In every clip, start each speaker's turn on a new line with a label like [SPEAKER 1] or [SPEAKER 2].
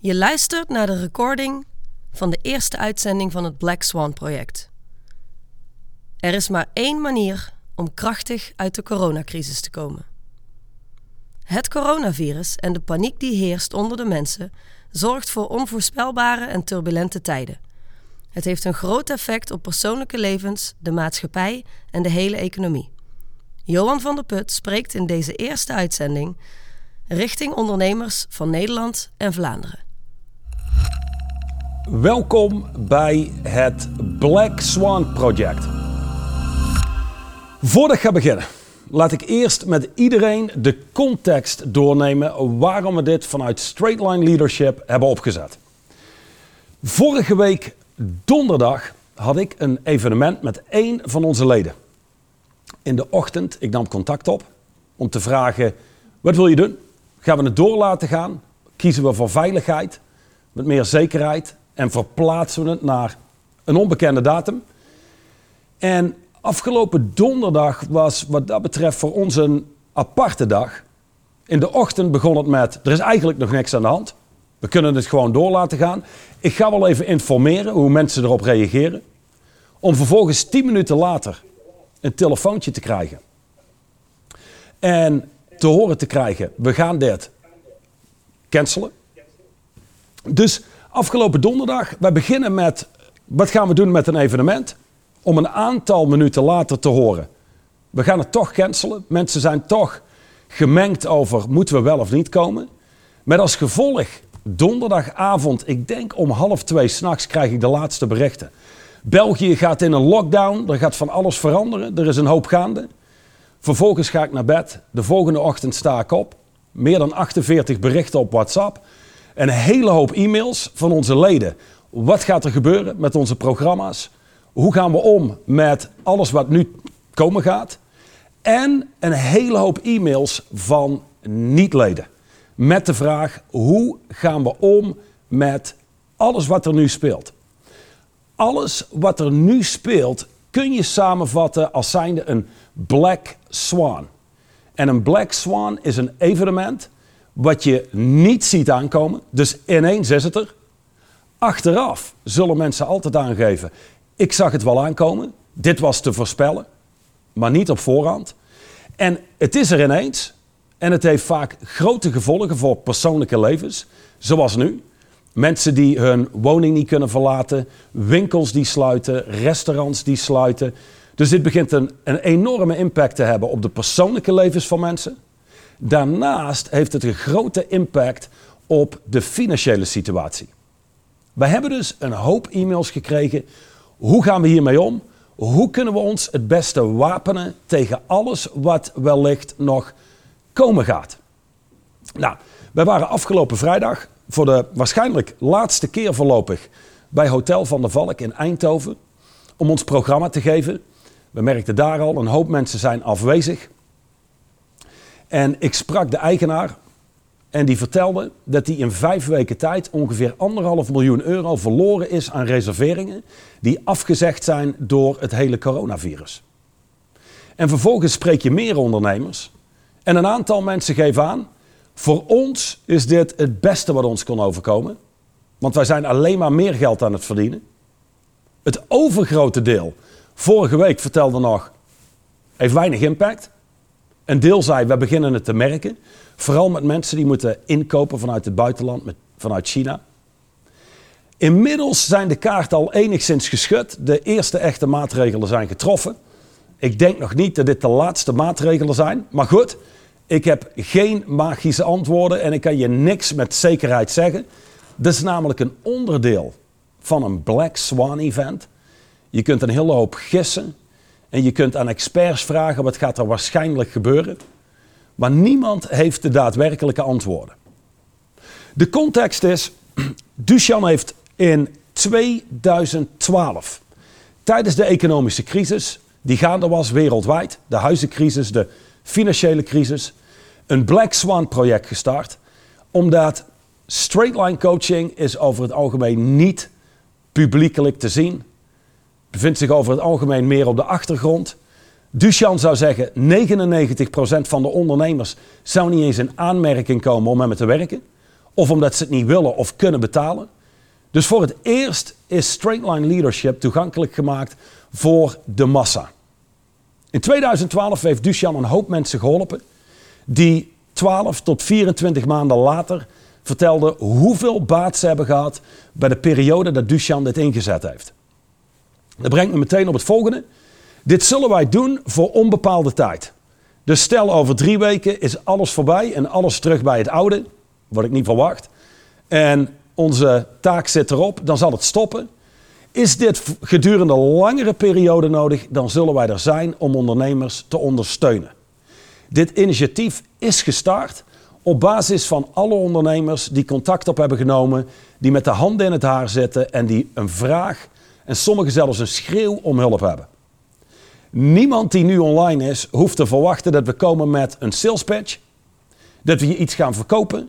[SPEAKER 1] Je luistert naar de recording van de eerste uitzending van het Black Swan project. Er is maar één manier om krachtig uit de coronacrisis te komen. Het coronavirus en de paniek die heerst onder de mensen zorgt voor onvoorspelbare en turbulente tijden. Het heeft een groot effect op persoonlijke levens, de maatschappij en de hele economie. Johan van der Put spreekt in deze eerste uitzending richting ondernemers van Nederland en Vlaanderen.
[SPEAKER 2] Welkom bij het Black Swan Project. Voordat ik ga beginnen, laat ik eerst met iedereen de context doornemen waarom we dit vanuit Straight Line Leadership hebben opgezet. Vorige week donderdag had ik een evenement met één van onze leden. In de ochtend, ik nam contact op om te vragen, wat wil je doen? Gaan we het door laten gaan? Kiezen we voor veiligheid, met meer zekerheid en verplaatsen we het naar een onbekende datum? En afgelopen donderdag was wat dat betreft voor ons een aparte dag. In de ochtend begon het met, er is eigenlijk nog niks aan de hand. We kunnen het gewoon door laten gaan. Ik ga wel even informeren hoe mensen erop reageren. Om vervolgens tien minuten later een telefoontje te krijgen. En te horen te krijgen, we gaan dit cancelen. Dus afgelopen donderdag, we beginnen met, wat gaan we doen met een evenement? Om een aantal minuten later te horen, we gaan het toch cancelen. Mensen zijn toch gemengd over, moeten we wel of niet komen? Met als gevolg, donderdagavond, ik denk om half twee s'nachts, krijg ik de laatste berichten. België gaat in een lockdown, er gaat van alles veranderen, er is een hoop gaande. Vervolgens ga ik naar bed, de volgende ochtend sta ik op, meer dan 48 berichten op WhatsApp. En een hele hoop e-mails van onze leden. Wat gaat er gebeuren met onze programma's? Hoe gaan we om met alles wat nu komen gaat? En een hele hoop e-mails van niet-leden. Met de vraag: hoe gaan we om met alles wat er nu speelt? Alles wat er nu speelt kun je samenvatten als zijnde een Black Swan. En een Black Swan is een evenement wat je niet ziet aankomen. Dus ineens is het er. Achteraf zullen mensen altijd aangeven: ik zag het wel aankomen. Dit was te voorspellen, maar niet op voorhand. En het is er ineens. En het heeft vaak grote gevolgen voor persoonlijke levens, zoals nu. Mensen die hun woning niet kunnen verlaten, winkels die sluiten, restaurants die sluiten. Dus dit begint een, enorme impact te hebben op de persoonlijke levens van mensen. Daarnaast heeft het een grote impact op de financiële situatie. We hebben dus een hoop e-mails gekregen. Hoe gaan we hiermee om? Hoe kunnen we ons het beste wapenen tegen alles wat wellicht nog komen gaat? Nou, wij waren afgelopen vrijdag voor de waarschijnlijk laatste keer voorlopig bij Hotel van der Valk in Eindhoven om ons programma te geven. We merkten daar al, een hoop mensen zijn afwezig. En ik sprak de eigenaar en die vertelde dat hij in vijf weken tijd ongeveer anderhalf miljoen euro verloren is aan reserveringen die afgezegd zijn door het hele coronavirus. En vervolgens spreek je meer ondernemers en een aantal mensen geven aan, voor ons is dit het beste wat ons kon overkomen, want wij zijn alleen maar meer geld aan het verdienen. Het overgrote deel, vorige week vertelde nog, heeft weinig impact. Een deel zei, we beginnen het te merken. Vooral met mensen die moeten inkopen vanuit het buitenland, met, vanuit China. Inmiddels zijn de kaarten al enigszins geschud. De eerste echte maatregelen zijn getroffen. Ik denk nog niet dat dit de laatste maatregelen zijn. Maar goed, ik heb geen magische antwoorden en ik kan je niks met zekerheid zeggen. Dit is namelijk een onderdeel van een Black Swan event. Je kunt een hele hoop gissen. En je kunt aan experts vragen wat gaat er waarschijnlijk gebeuren. Maar niemand heeft de daadwerkelijke antwoorden. De context is, Duchan heeft in 2012, tijdens de economische crisis, die gaande was wereldwijd, de huizencrisis, de financiële crisis, een Black Swan project gestart. Omdat straight line coaching is over het algemeen niet publiekelijk te zien bevindt zich over het algemeen meer op de achtergrond. Duchan zou zeggen, 99% van de ondernemers zou niet eens in aanmerking komen om met me te werken. of omdat ze het niet willen of kunnen betalen. Dus voor het eerst is Straight Line Leadership toegankelijk gemaakt voor de massa. In 2012 heeft Duchan een hoop mensen geholpen die 12 tot 24 maanden later vertelden hoeveel baat ze hebben gehad bij de periode dat Duchan dit ingezet heeft. Dat brengt me meteen op het volgende. Dit zullen wij doen voor onbepaalde tijd. Dus stel over drie weken is alles voorbij en alles terug bij het oude, wat ik niet verwacht. En onze taak zit erop, dan zal het stoppen. Is dit gedurende langere periode nodig, dan zullen wij er zijn om ondernemers te ondersteunen. Dit initiatief is gestart op basis van alle ondernemers die contact op hebben genomen, die met de handen in het haar zitten en die een vraag en sommigen zelfs een schreeuw om hulp hebben. Niemand die nu online is, hoeft te verwachten dat we komen met een sales patch, dat we je iets gaan verkopen.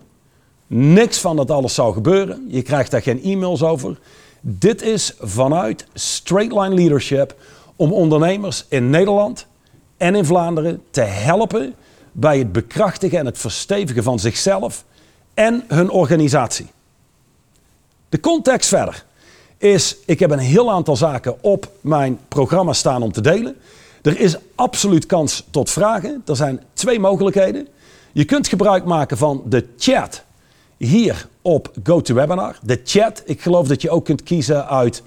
[SPEAKER 2] Niks van dat alles zou gebeuren. Je krijgt daar geen e-mails over. Dit is vanuit Straight Line Leadership om ondernemers in Nederland en in Vlaanderen te helpen bij het bekrachtigen en het verstevigen van zichzelf en hun organisatie. De context verder is, ik heb een heel aantal zaken op mijn programma staan om te delen. Er is absoluut kans tot vragen. Er zijn twee mogelijkheden. Je kunt gebruik maken van de chat hier op GoToWebinar. De chat, ik geloof dat je ook kunt kiezen uit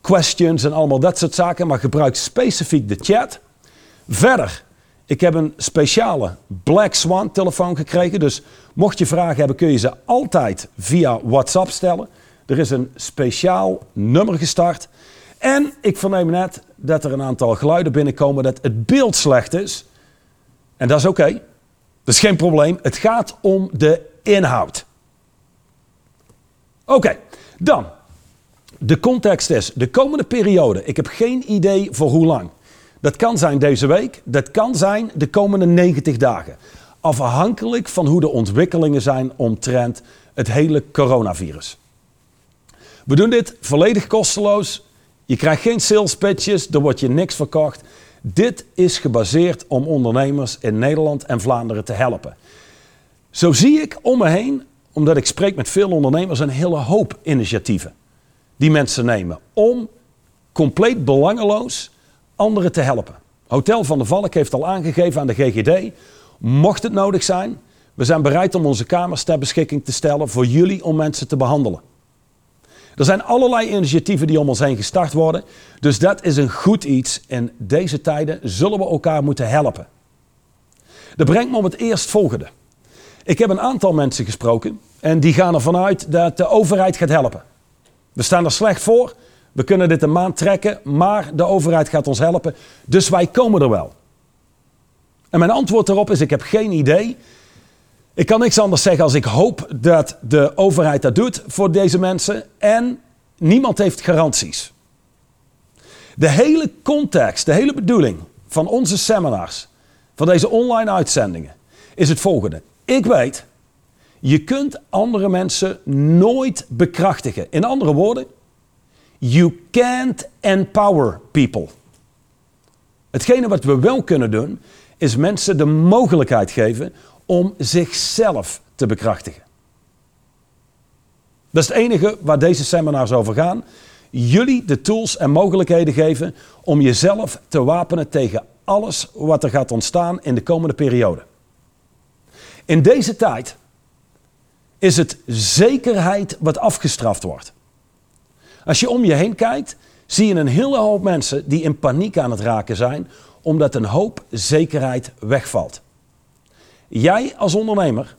[SPEAKER 2] questions en allemaal dat soort zaken, maar gebruik specifiek de chat. Verder, ik heb een speciale Black Swan telefoon gekregen, dus mocht je vragen hebben kun je ze altijd via WhatsApp stellen. Er is een speciaal nummer gestart. En ik verneem net dat er een aantal geluiden binnenkomen dat het beeld slecht is. En dat is oké. Dat is geen probleem. Het gaat om de inhoud. Oké, dan. De context is de komende periode. Ik heb geen idee voor hoe lang. Dat kan zijn deze week, dat kan zijn de komende 90 dagen. Afhankelijk van hoe de ontwikkelingen zijn omtrent het hele coronavirus. We doen dit volledig kosteloos. Je krijgt geen sales pitches, er wordt je niks verkocht. Dit is gebaseerd om ondernemers in Nederland en Vlaanderen te helpen. Zo zie ik om me heen, omdat ik spreek met veel ondernemers, een hele hoop initiatieven die mensen nemen om compleet belangeloos anderen te helpen. Hotel van de Valk heeft al aangegeven aan de GGD, mocht het nodig zijn, we zijn bereid om onze kamers ter beschikking te stellen voor jullie om mensen te behandelen. Er zijn allerlei initiatieven die om ons heen gestart worden. Dus dat is een goed iets. In deze tijden zullen we elkaar moeten helpen. Dat brengt me op het eerst volgende. Ik heb een aantal mensen gesproken en die gaan ervan uit dat de overheid gaat helpen. We staan er slecht voor. We kunnen dit een maand trekken, maar de overheid gaat ons helpen. Dus wij komen er wel. En mijn antwoord daarop is: ik heb geen idee. Ik kan niks anders zeggen als ik hoop dat de overheid dat doet voor deze mensen en niemand heeft garanties. De hele context, de hele bedoeling van onze seminars, van deze online uitzendingen, is het volgende. Ik weet, je kunt andere mensen nooit bekrachtigen. In andere woorden, you can't empower people. Hetgene wat we wel kunnen doen, is mensen de mogelijkheid geven om zichzelf te bekrachtigen. Dat is het enige waar deze seminars over gaan. Jullie de tools en mogelijkheden geven om jezelf te wapenen tegen alles wat er gaat ontstaan in de komende periode. In deze tijd is het zekerheid wat afgestraft wordt. Als je om je heen kijkt, zie je een hele hoop mensen die in paniek aan het raken zijn, omdat een hoop zekerheid wegvalt. Jij als ondernemer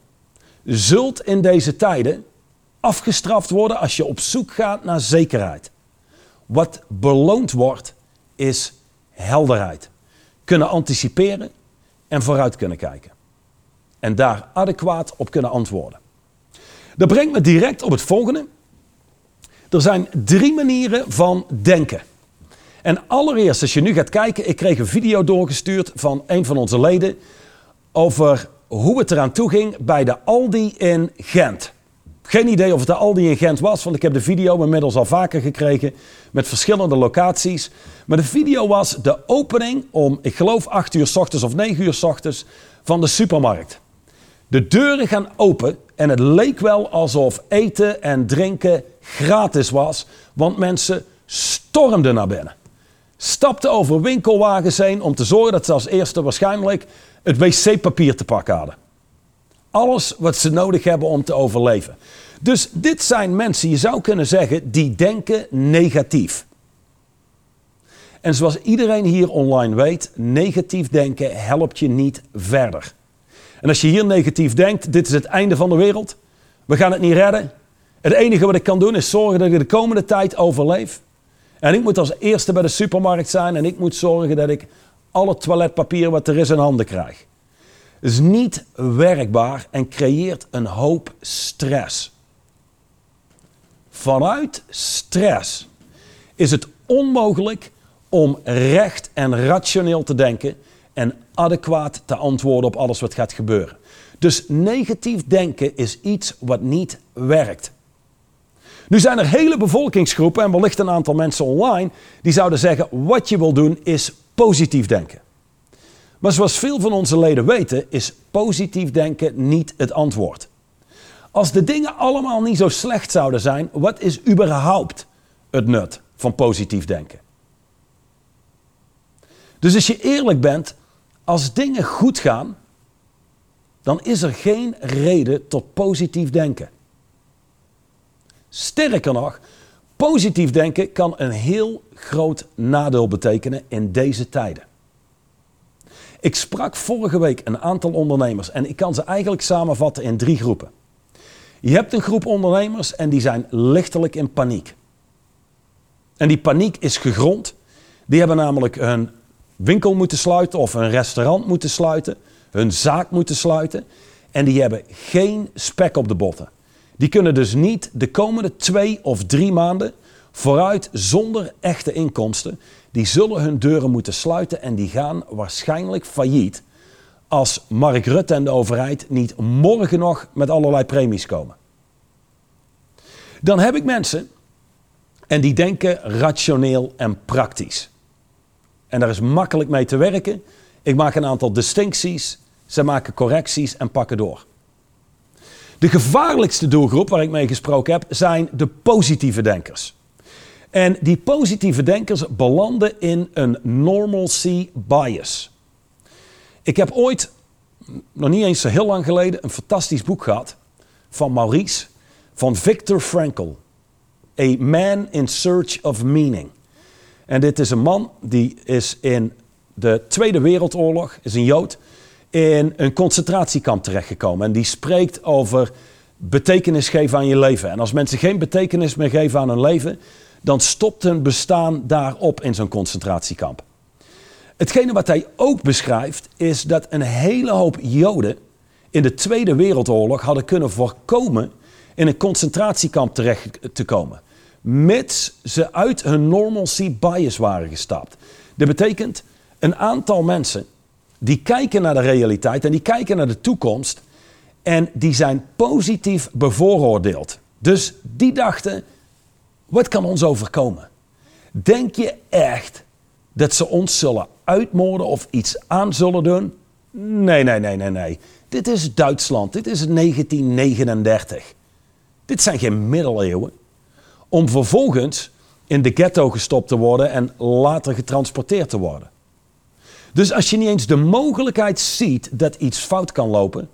[SPEAKER 2] zult in deze tijden afgestraft worden als je op zoek gaat naar zekerheid. Wat beloond wordt, is helderheid. Kunnen anticiperen en vooruit kunnen kijken. En daar adequaat op kunnen antwoorden. Dat brengt me direct op het volgende. Er zijn drie manieren van denken. En allereerst, als je nu gaat kijken, ik kreeg een video doorgestuurd van een van onze leden over hoe het eraan toe ging bij de Aldi in Gent. Geen idee of het de Aldi in Gent was, want ik heb de video inmiddels al vaker gekregen met verschillende locaties. Maar de video was de opening om, ik geloof, 8 uur s ochtends of 9 uur s ochtends van de supermarkt. De deuren gaan open en het leek wel alsof eten en drinken gratis was, want mensen stormden naar binnen. Stapten over winkelwagens heen om te zorgen dat ze als eerste waarschijnlijk het wc-papier te pakken hadden. Alles wat ze nodig hebben om te overleven. Dus dit zijn mensen, je zou kunnen zeggen, die denken negatief. En zoals iedereen hier online weet, negatief denken helpt je niet verder. En als je hier negatief denkt, dit is het einde van de wereld, we gaan het niet redden. Het enige wat ik kan doen is zorgen dat ik de komende tijd overleef. En ik moet als eerste bij de supermarkt zijn en ik moet zorgen dat ik alle toiletpapier wat er is in handen krijg. Is niet werkbaar en creëert een hoop stress. Vanuit stress is het onmogelijk om recht en rationeel te denken en adequaat te antwoorden op alles wat gaat gebeuren. Dus negatief denken is iets wat niet werkt. Nu zijn er hele bevolkingsgroepen en wellicht een aantal mensen online die zouden zeggen: wat je wil doen is positief denken. Maar zoals veel van onze leden weten, is positief denken niet het antwoord. Als de dingen allemaal niet zo slecht zouden zijn, wat is überhaupt het nut van positief denken? Dus als je eerlijk bent, als dingen goed gaan, dan is er geen reden tot positief denken. Sterker nog, positief denken kan een heel groot nadeel betekenen in deze tijden. Ik sprak vorige week een aantal ondernemers en ik kan ze eigenlijk samenvatten in drie groepen. Je hebt een groep ondernemers en die zijn lichtelijk in paniek. En die paniek is gegrond. Die hebben namelijk hun winkel moeten sluiten of een restaurant moeten sluiten, hun zaak moeten sluiten. En die hebben geen spek op de botten. Die kunnen dus niet de komende twee of drie maanden vooruit zonder echte inkomsten. Die zullen hun deuren moeten sluiten en die gaan waarschijnlijk failliet als Mark Rutte en de overheid niet morgen nog met allerlei premies komen. Dan heb ik mensen en die denken rationeel en praktisch. En daar is makkelijk mee te werken. Ik maak een aantal distincties, ze maken correcties en pakken door. De gevaarlijkste doelgroep waar ik mee gesproken heb zijn de positieve denkers. En die positieve denkers belanden in een normalcy bias. Ik heb ooit, nog niet eens zo heel lang geleden, een fantastisch boek gehad van Maurice, van Viktor Frankl. A Man in Search of Meaning. En dit is een man die is in de Tweede Wereldoorlog, is een Jood, in een concentratiekamp terechtgekomen. En die spreekt over betekenis geven aan je leven. En als mensen geen betekenis meer geven aan hun leven, dan stopt hun bestaan daarop in zo'n concentratiekamp. Hetgene wat hij ook beschrijft, is dat een hele hoop Joden in de Tweede Wereldoorlog hadden kunnen voorkomen in een concentratiekamp terecht te komen mits ze uit hun normalcy bias waren gestapt. Dat betekent een aantal mensen die kijken naar de realiteit en die kijken naar de toekomst en die zijn positief bevooroordeeld. Dus die dachten, wat kan ons overkomen? Denk je echt dat ze ons zullen uitmoorden of iets aan zullen doen? Nee, nee, nee, nee, nee. Dit is Duitsland. Dit is 1939. Dit zijn geen middeleeuwen om vervolgens in de ghetto gestopt te worden en later getransporteerd te worden. Dus als je niet eens de mogelijkheid ziet dat iets fout kan lopen,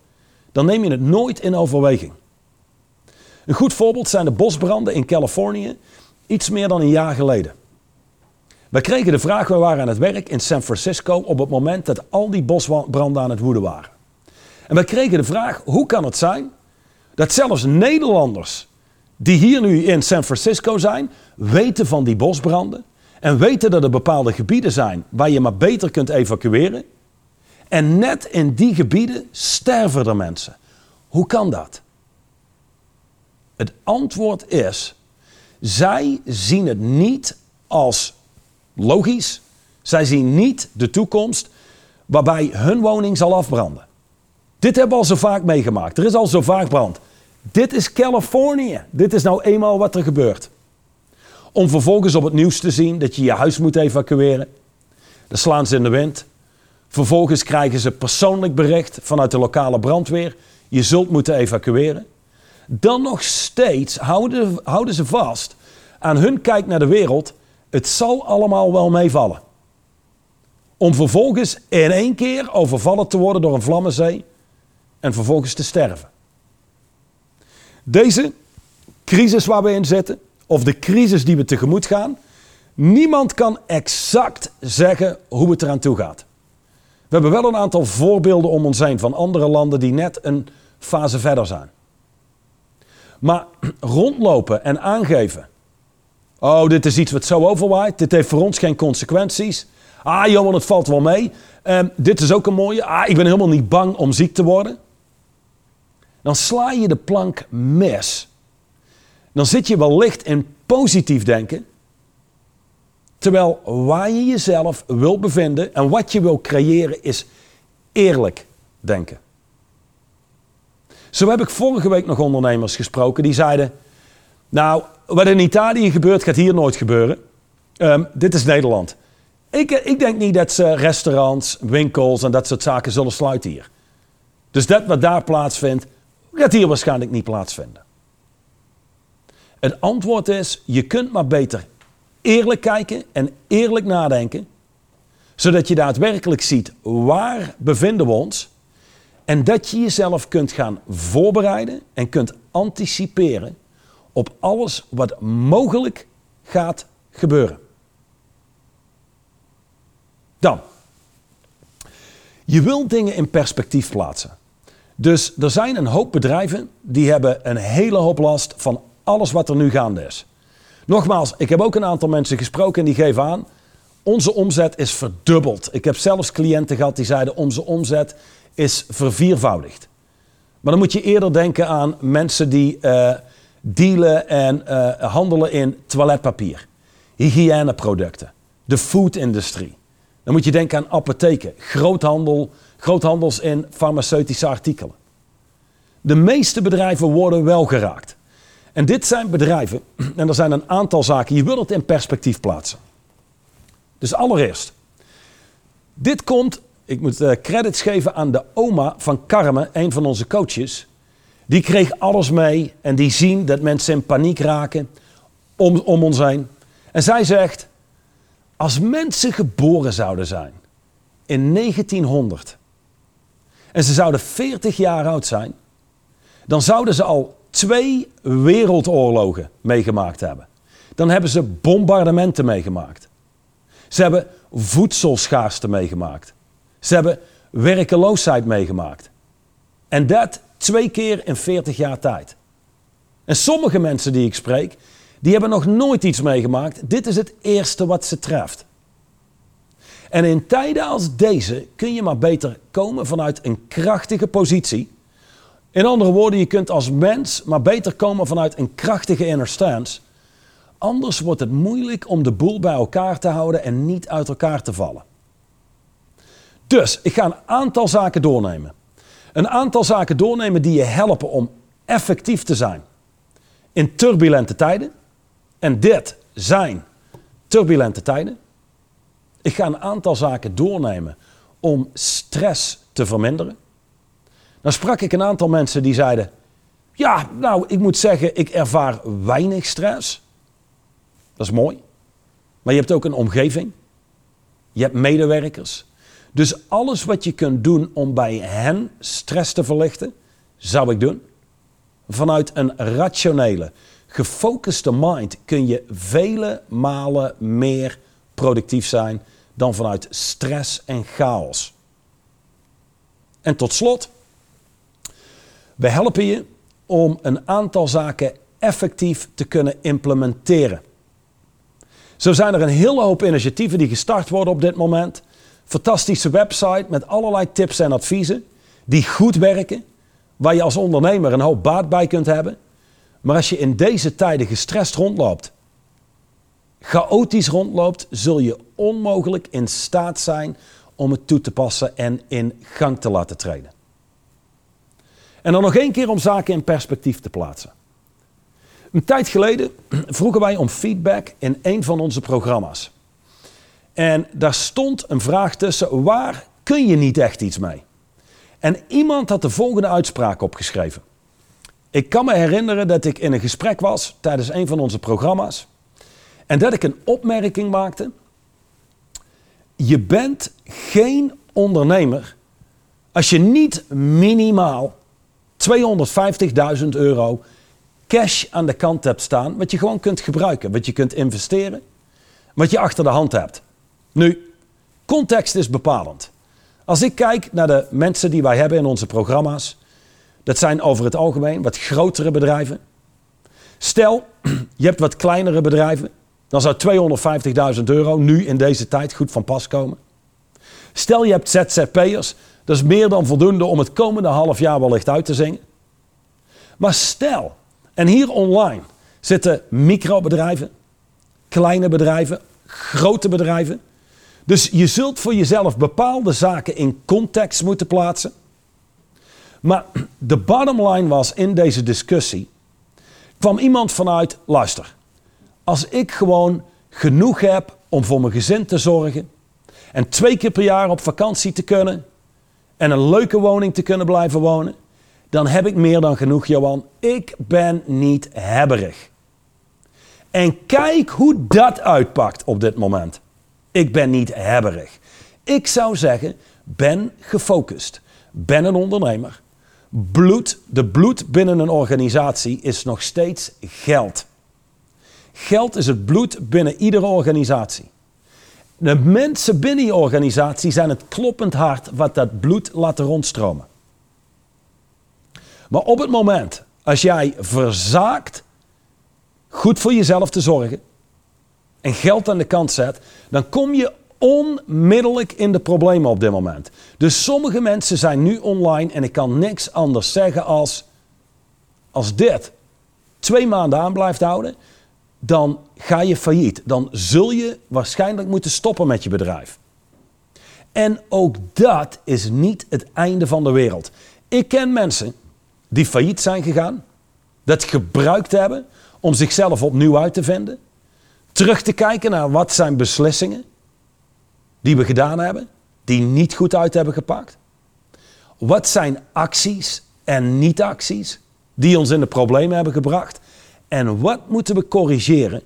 [SPEAKER 2] dan neem je het nooit in overweging. Een goed voorbeeld zijn de bosbranden in Californië, iets meer dan een jaar geleden. Wij kregen de vraag, we waren aan het werk in San Francisco op het moment dat al die bosbranden aan het woeden waren. En wij kregen de vraag, hoe kan het zijn dat zelfs Nederlanders die hier nu in San Francisco zijn, weten van die bosbranden en weten dat er bepaalde gebieden zijn waar je maar beter kunt evacueren. En net in die gebieden sterven er mensen. Hoe kan dat? Het antwoord is, zij zien het niet als logisch. Zij zien niet de toekomst waarbij hun woning zal afbranden. Dit hebben we al zo vaak meegemaakt. Er is al zo vaak brand. Dit is Californië. Dit is nou eenmaal wat er gebeurt. Om vervolgens op het nieuws te zien dat je je huis moet evacueren. Dan slaan ze in de wind. Vervolgens krijgen ze persoonlijk bericht vanuit de lokale brandweer. je zult moeten evacueren. Dan nog steeds houden, houden ze vast aan hun kijk naar de wereld. Het zal allemaal wel meevallen. Om vervolgens in één keer overvallen te worden door een vlammenzee en vervolgens te sterven. Deze crisis waar we in zitten, of de crisis die we tegemoet gaan, niemand kan exact zeggen hoe het eraan toe gaat. We hebben wel een aantal voorbeelden om ons heen van andere landen die net een fase verder zijn. Maar rondlopen en aangeven. Oh, dit is iets wat zo overwaait. Dit heeft voor ons geen consequenties. Ah, Johan, het valt wel mee. Uh, dit is ook een mooie. Ah, ik ben helemaal niet bang om ziek te worden. Dan sla je de plank mis. Dan zit je wellicht in positief denken. Terwijl waar je jezelf wil bevinden en wat je wil creëren is eerlijk denken. Zo heb ik vorige week nog ondernemers gesproken die zeiden: Nou, wat in Italië gebeurt, gaat hier nooit gebeuren. Um, dit is Nederland. Ik, ik denk niet dat ze restaurants, winkels en dat soort zaken zullen sluiten hier. Dus dat wat daar plaatsvindt, gaat hier waarschijnlijk niet plaatsvinden. Het antwoord is: je kunt maar beter eerlijk kijken en eerlijk nadenken, zodat je daadwerkelijk ziet waar bevinden we ons en dat je jezelf kunt gaan voorbereiden en kunt anticiperen op alles wat mogelijk gaat gebeuren. Dan, je wilt dingen in perspectief plaatsen. Dus er zijn een hoop bedrijven die hebben een hele hoop last van alles wat er nu gaande is. Nogmaals, ik heb ook een aantal mensen gesproken en die geven aan, onze omzet is verdubbeld. Ik heb zelfs cliënten gehad die zeiden onze omzet is verviervoudigd. Maar dan moet je eerder denken aan mensen die uh, dealen en uh, handelen in toiletpapier, hygiëneproducten, de food-industrie. Dan moet je denken aan apotheken, groothandel, groothandels in farmaceutische artikelen. De meeste bedrijven worden wel geraakt. En dit zijn bedrijven, en er zijn een aantal zaken, je wilt het in perspectief plaatsen. Dus allereerst, dit komt, ik moet uh, credits geven aan de oma van Carmen, een van onze coaches. Die kreeg alles mee en die zien dat mensen in paniek raken om, om ons heen. En zij zegt, als mensen geboren zouden zijn in 1900 en ze zouden 40 jaar oud zijn, dan zouden ze al twee wereldoorlogen meegemaakt hebben. Dan hebben ze bombardementen meegemaakt. Ze hebben voedselschaarste meegemaakt. Ze hebben werkeloosheid meegemaakt. En dat twee keer in 40 jaar tijd. En sommige mensen die ik spreek, die hebben nog nooit iets meegemaakt. Dit is het eerste wat ze treft. En in tijden als deze kun je maar beter komen vanuit een krachtige positie in andere woorden, je kunt als mens maar beter komen vanuit een krachtige inner stance. Anders wordt het moeilijk om de boel bij elkaar te houden en niet uit elkaar te vallen. Dus ik ga een aantal zaken doornemen. Een aantal zaken doornemen die je helpen om effectief te zijn in turbulente tijden. En dit zijn turbulente tijden. Ik ga een aantal zaken doornemen om stress te verminderen. Dan sprak ik een aantal mensen die zeiden: Ja, nou, ik moet zeggen, ik ervaar weinig stress. Dat is mooi. Maar je hebt ook een omgeving. Je hebt medewerkers. Dus alles wat je kunt doen om bij hen stress te verlichten, zou ik doen. Vanuit een rationele, gefocuste mind kun je vele malen meer productief zijn dan vanuit stress en chaos. En tot slot, we helpen je om een aantal zaken effectief te kunnen implementeren. Zo zijn er een hele hoop initiatieven die gestart worden op dit moment. Fantastische website met allerlei tips en adviezen die goed werken, waar je als ondernemer een hoop baat bij kunt hebben. Maar als je in deze tijden gestrest rondloopt, chaotisch rondloopt, zul je onmogelijk in staat zijn om het toe te passen en in gang te laten treden. En dan nog één keer om zaken in perspectief te plaatsen. Een tijd geleden vroegen wij om feedback in een van onze programma's. En daar stond een vraag tussen: waar kun je niet echt iets mee? En iemand had de volgende uitspraak opgeschreven. Ik kan me herinneren dat ik in een gesprek was tijdens een van onze programma's. En dat ik een opmerking maakte. Je bent geen ondernemer als je niet minimaal 250.000 euro cash aan de kant hebt staan, wat je gewoon kunt gebruiken, wat je kunt investeren, wat je achter de hand hebt. Nu, context is bepalend. Als ik kijk naar de mensen die wij hebben in onze programma's, dat zijn over het algemeen wat grotere bedrijven. Stel, je hebt wat kleinere bedrijven, dan zou 250.000 euro nu in deze tijd goed van pas komen. Stel je hebt ZZP'ers, dat is meer dan voldoende om het komende half jaar wellicht uit te zingen. Maar stel, en hier online zitten microbedrijven, kleine bedrijven, grote bedrijven. Dus je zult voor jezelf bepaalde zaken in context moeten plaatsen. Maar de bottom line was in deze discussie, kwam iemand vanuit, luister, als ik gewoon genoeg heb om voor mijn gezin te zorgen en twee keer per jaar op vakantie te kunnen en een leuke woning te kunnen blijven wonen, dan heb ik meer dan genoeg, Johan. Ik ben niet hebberig. En kijk hoe dat uitpakt op dit moment. Ik ben niet hebberig. Ik zou zeggen, ben gefocust. Ben een ondernemer. Bloed, de bloed binnen een organisatie is nog steeds geld. Geld is het bloed binnen iedere organisatie. De mensen binnen die organisatie zijn het kloppend hart wat dat bloed laat rondstromen. Maar op het moment als jij verzaakt goed voor jezelf te zorgen en geld aan de kant zet, dan kom je onmiddellijk in de problemen op dit moment. Dus sommige mensen zijn nu online en ik kan niks anders zeggen als als dit twee maanden aan blijft houden, dan ga je failliet. Dan zul je waarschijnlijk moeten stoppen met je bedrijf. En ook dat is niet het einde van de wereld. Ik ken mensen die failliet zijn gegaan, dat gebruikt hebben om zichzelf opnieuw uit te vinden, terug te kijken naar wat zijn beslissingen die we gedaan hebben, die niet goed uit hebben gepakt. Wat zijn acties en niet-acties die ons in de problemen hebben gebracht? En wat moeten we corrigeren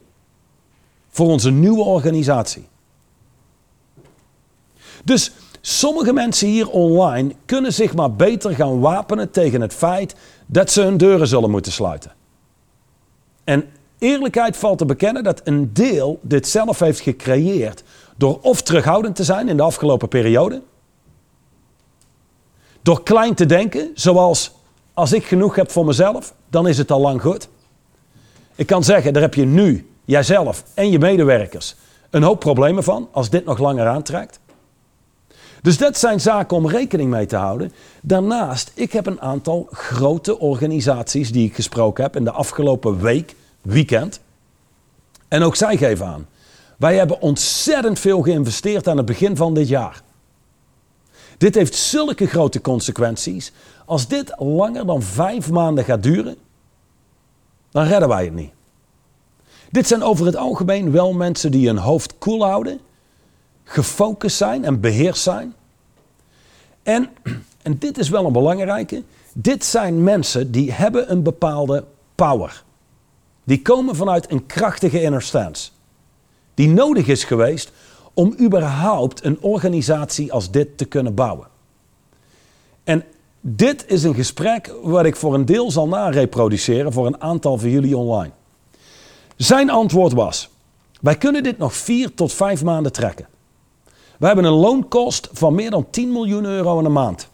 [SPEAKER 2] voor onze nieuwe organisatie? Dus sommige mensen hier online kunnen zich maar beter gaan wapenen tegen het feit dat ze hun deuren zullen moeten sluiten. En eerlijkheid valt te bekennen dat een deel dit zelf heeft gecreëerd door of terughoudend te zijn in de afgelopen periode, door klein te denken, zoals als ik genoeg heb voor mezelf, dan is het al lang goed. Ik kan zeggen, daar heb je nu, jijzelf en je medewerkers, een hoop problemen van als dit nog langer aantrekt. Dus dat zijn zaken om rekening mee te houden. Daarnaast, ik heb een aantal grote organisaties die ik gesproken heb in de afgelopen week, weekend. En ook zij geven aan. Wij hebben ontzettend veel geïnvesteerd aan het begin van dit jaar. Dit heeft zulke grote consequenties. Als dit langer dan vijf maanden gaat duren, dan redden wij het niet. Dit zijn over het algemeen wel mensen die hun hoofd koel houden, gefocust zijn en beheerst zijn. En, en dit is wel een belangrijke, dit zijn mensen die hebben een bepaalde power. Die komen vanuit een krachtige inner stance. Die nodig is geweest om überhaupt een organisatie als dit te kunnen bouwen. En dit is een gesprek wat ik voor een deel zal nareproduceren voor een aantal van jullie online. Zijn antwoord was: Wij kunnen dit nog vier tot vijf maanden trekken. We hebben een loonkost van meer dan 10 miljoen euro in de maand.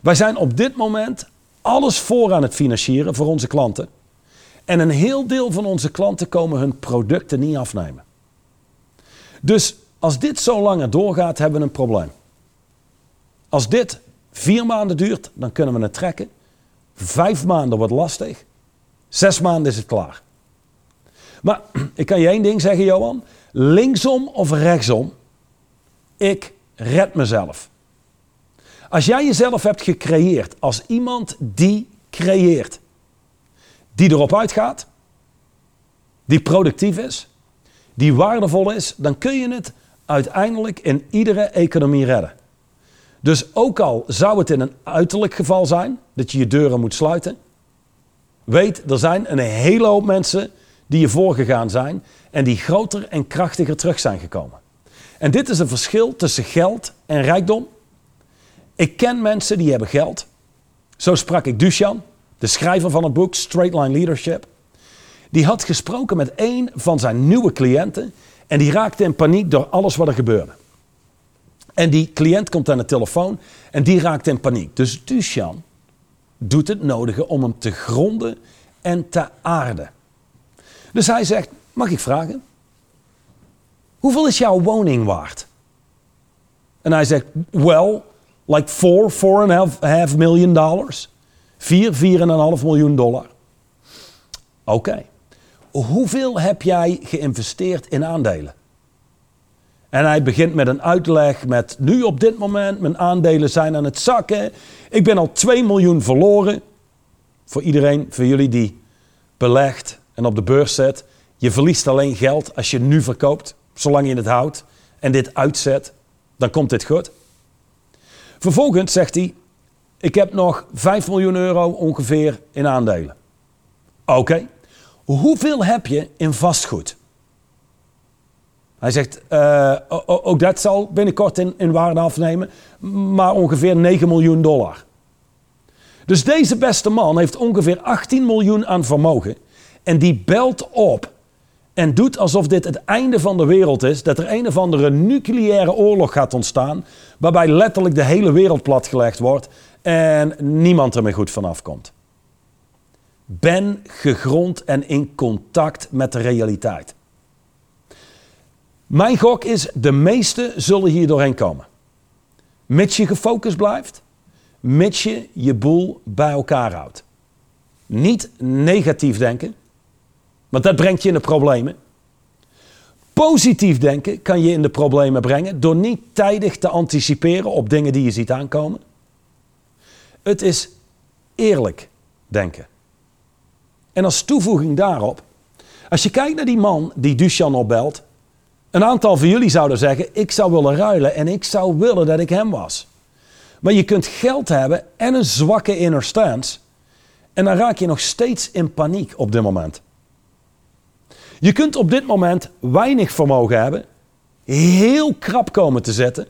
[SPEAKER 2] Wij zijn op dit moment alles voor aan het financieren voor onze klanten. En een heel deel van onze klanten komen hun producten niet afnemen. Dus als dit zo langer doorgaat, hebben we een probleem. Als dit vier maanden duurt, dan kunnen we het trekken. Vijf maanden wordt lastig. Zes maanden is het klaar. Maar ik kan je één ding zeggen, Johan. Linksom of rechtsom, ik red mezelf. Als jij jezelf hebt gecreëerd als iemand die creëert, die erop uitgaat, die productief is, die waardevol is, dan kun je het uiteindelijk in iedere economie redden. Dus ook al zou het in een uiterlijk geval zijn dat je je deuren moet sluiten, weet er zijn een hele hoop mensen die je voorgegaan zijn en die groter en krachtiger terug zijn gekomen. En dit is een verschil tussen geld en rijkdom. Ik ken mensen die hebben geld. Zo sprak ik Dushan, de schrijver van het boek Straight Line Leadership. Die had gesproken met een van zijn nieuwe cliënten en die raakte in paniek door alles wat er gebeurde. En die cliënt komt aan de telefoon en die raakt in paniek. Dus Dushan doet het nodige om hem te gronden en te aarden. Dus hij zegt: Mag ik vragen? Hoeveel is jouw woning waard? En hij zegt: Well, like four, four and a half, half million dollars. Vier, vier en een half miljoen dollar. Oké. Hoeveel heb jij geïnvesteerd in aandelen? En hij begint met een uitleg met nu op dit moment, mijn aandelen zijn aan het zakken. Ik ben al 2 miljoen verloren. Voor iedereen, voor jullie die belegt en op de beurs zet. Je verliest alleen geld als je nu verkoopt, zolang je het houdt en dit uitzet, dan komt dit goed. Vervolgens zegt hij, ik heb nog 5 miljoen euro ongeveer in aandelen. Oké, hoeveel heb je in vastgoed? Hij zegt, uh, ook dat zal binnenkort in, in waarde afnemen, maar ongeveer 9 miljoen dollar. Dus deze beste man heeft ongeveer 18 miljoen aan vermogen en die belt op en doet alsof dit het einde van de wereld is, dat er een of andere nucleaire oorlog gaat ontstaan, waarbij letterlijk de hele wereld platgelegd wordt en niemand er meer goed vanaf komt. Ben gegrond en in contact met de realiteit. Mijn gok is, de meesten zullen hier doorheen komen. Mits je gefocust blijft, mits je je boel bij elkaar houdt. Niet negatief denken, want dat brengt je in de problemen. Positief denken kan je in de problemen brengen door niet tijdig te anticiperen op dingen die je ziet aankomen. Het is eerlijk denken. En als toevoeging daarop, als je kijkt naar die man die Duchan opbelt, een aantal van jullie zouden zeggen: Ik zou willen ruilen en ik zou willen dat ik hem was. Maar je kunt geld hebben en een zwakke inner stance. En dan raak je nog steeds in paniek op dit moment. Je kunt op dit moment weinig vermogen hebben, heel krap komen te zetten,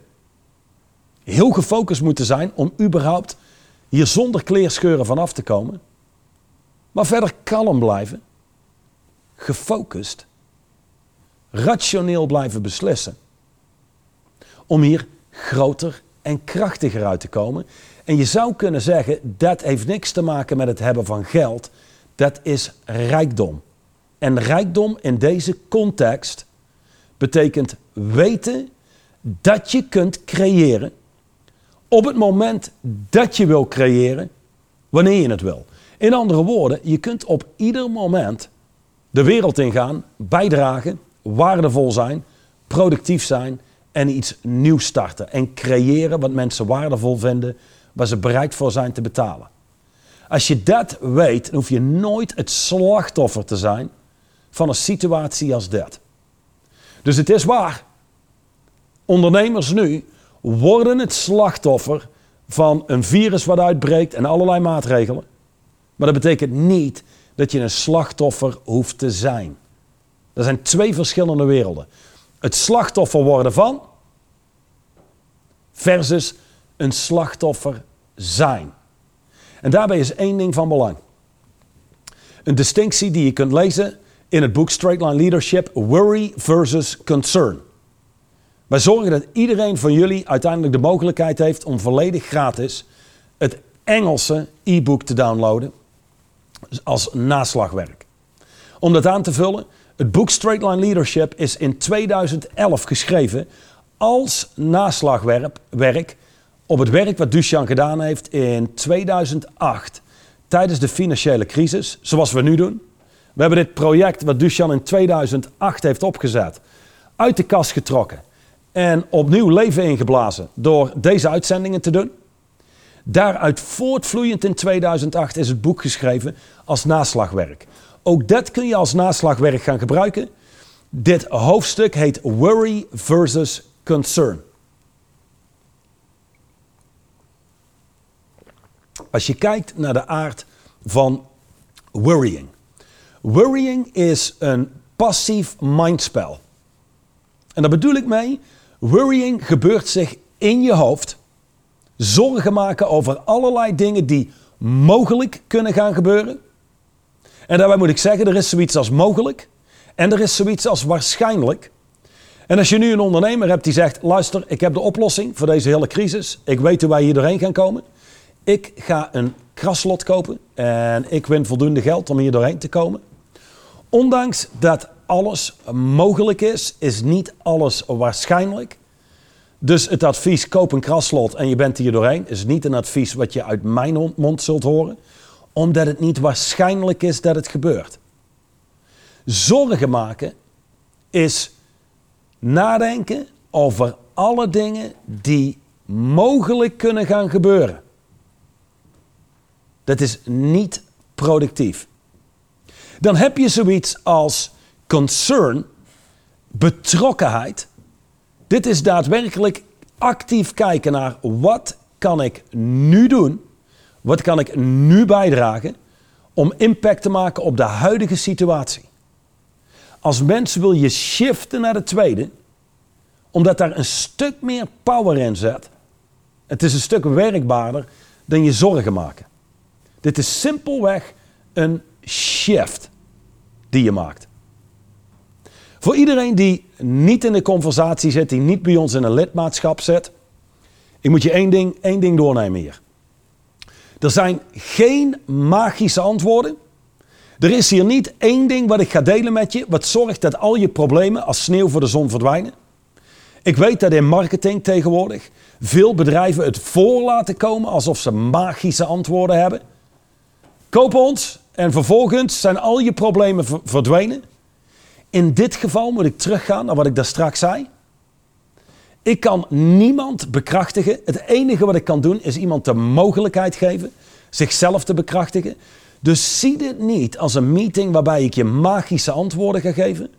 [SPEAKER 2] heel gefocust moeten zijn om überhaupt hier zonder kleerscheuren vanaf te komen. Maar verder kalm blijven, gefocust rationeel blijven beslissen. Om hier groter en krachtiger uit te komen. En je zou kunnen zeggen, dat heeft niks te maken met het hebben van geld. Dat is rijkdom. En rijkdom in deze context betekent weten dat je kunt creëren op het moment dat je wil creëren, wanneer je het wil. In andere woorden, je kunt op ieder moment de wereld ingaan, bijdragen waardevol zijn, productief zijn en iets nieuws starten. En creëren wat mensen waardevol vinden, waar ze bereid voor zijn te betalen. Als je dat weet, dan hoef je nooit het slachtoffer te zijn van een situatie als dat. Dus het is waar. Ondernemers nu worden het slachtoffer van een virus wat uitbreekt en allerlei maatregelen. Maar dat betekent niet dat je een slachtoffer hoeft te zijn. Dat zijn twee verschillende werelden. Het slachtoffer worden van versus een slachtoffer zijn. En daarbij is één ding van belang. Een distinctie die je kunt lezen in het boek Straight Line Leadership, Worry versus Concern. Wij zorgen dat iedereen van jullie uiteindelijk de mogelijkheid heeft om volledig gratis het Engelse e-book te downloaden als naslagwerk. Om dat aan te vullen het boek Straight Line Leadership is in 2011 geschreven als naslagwerk op het werk wat Duchan gedaan heeft in 2008 tijdens de financiële crisis, zoals we nu doen. We hebben dit project wat Duchan in 2008 heeft opgezet, uit de kast getrokken en opnieuw leven ingeblazen door deze uitzendingen te doen. Daaruit voortvloeiend in 2008 is het boek geschreven als naslagwerk. Ook dat kun je als naslagwerk gaan gebruiken. Dit hoofdstuk heet Worry versus Concern. Als je kijkt naar de aard van worrying. Worrying is een passief mindspel. En daar bedoel ik mee, worrying gebeurt zich in je hoofd. Zorgen maken over allerlei dingen die mogelijk kunnen gaan gebeuren. En daarbij moet ik zeggen, er is zoiets als mogelijk en er is zoiets als waarschijnlijk. En als je nu een ondernemer hebt die zegt: luister, ik heb de oplossing voor deze hele crisis. Ik weet hoe wij hier doorheen gaan komen. Ik ga een kraslot kopen en ik win voldoende geld om hier doorheen te komen. Ondanks dat alles mogelijk is, is niet alles waarschijnlijk. Dus het advies koop een kraslot en je bent hier doorheen is niet een advies wat je uit mijn mond zult horen, omdat het niet waarschijnlijk is dat het gebeurt. Zorgen maken is nadenken over alle dingen die mogelijk kunnen gaan gebeuren. Dat is niet productief. Dan heb je zoiets als concern, betrokkenheid. Dit is daadwerkelijk actief kijken naar wat kan ik nu doen? Wat kan ik nu bijdragen om impact te maken op de huidige situatie? Als mens wil je shiften naar de tweede, omdat daar een stuk meer power in zit. Het is een stuk werkbaarder dan je zorgen maken. Dit is simpelweg een shift die je maakt. Voor iedereen die niet in de conversatie zit, die niet bij ons in een lidmaatschap zit, ik moet je één ding, één ding doornemen hier. Er zijn geen magische antwoorden. Er is hier niet één ding wat ik ga delen met je, wat zorgt dat al je problemen als sneeuw voor de zon verdwijnen. Ik weet dat in marketing tegenwoordig veel bedrijven het voor laten komen alsof ze magische antwoorden hebben. Koop ons en vervolgens zijn al je problemen verdwenen. In dit geval moet ik teruggaan naar wat ik daar straks zei. Ik kan niemand bekrachtigen. Het enige wat ik kan doen is iemand de mogelijkheid geven zichzelf te bekrachtigen. Dus zie dit niet als een meeting waarbij ik je magische antwoorden ga geven.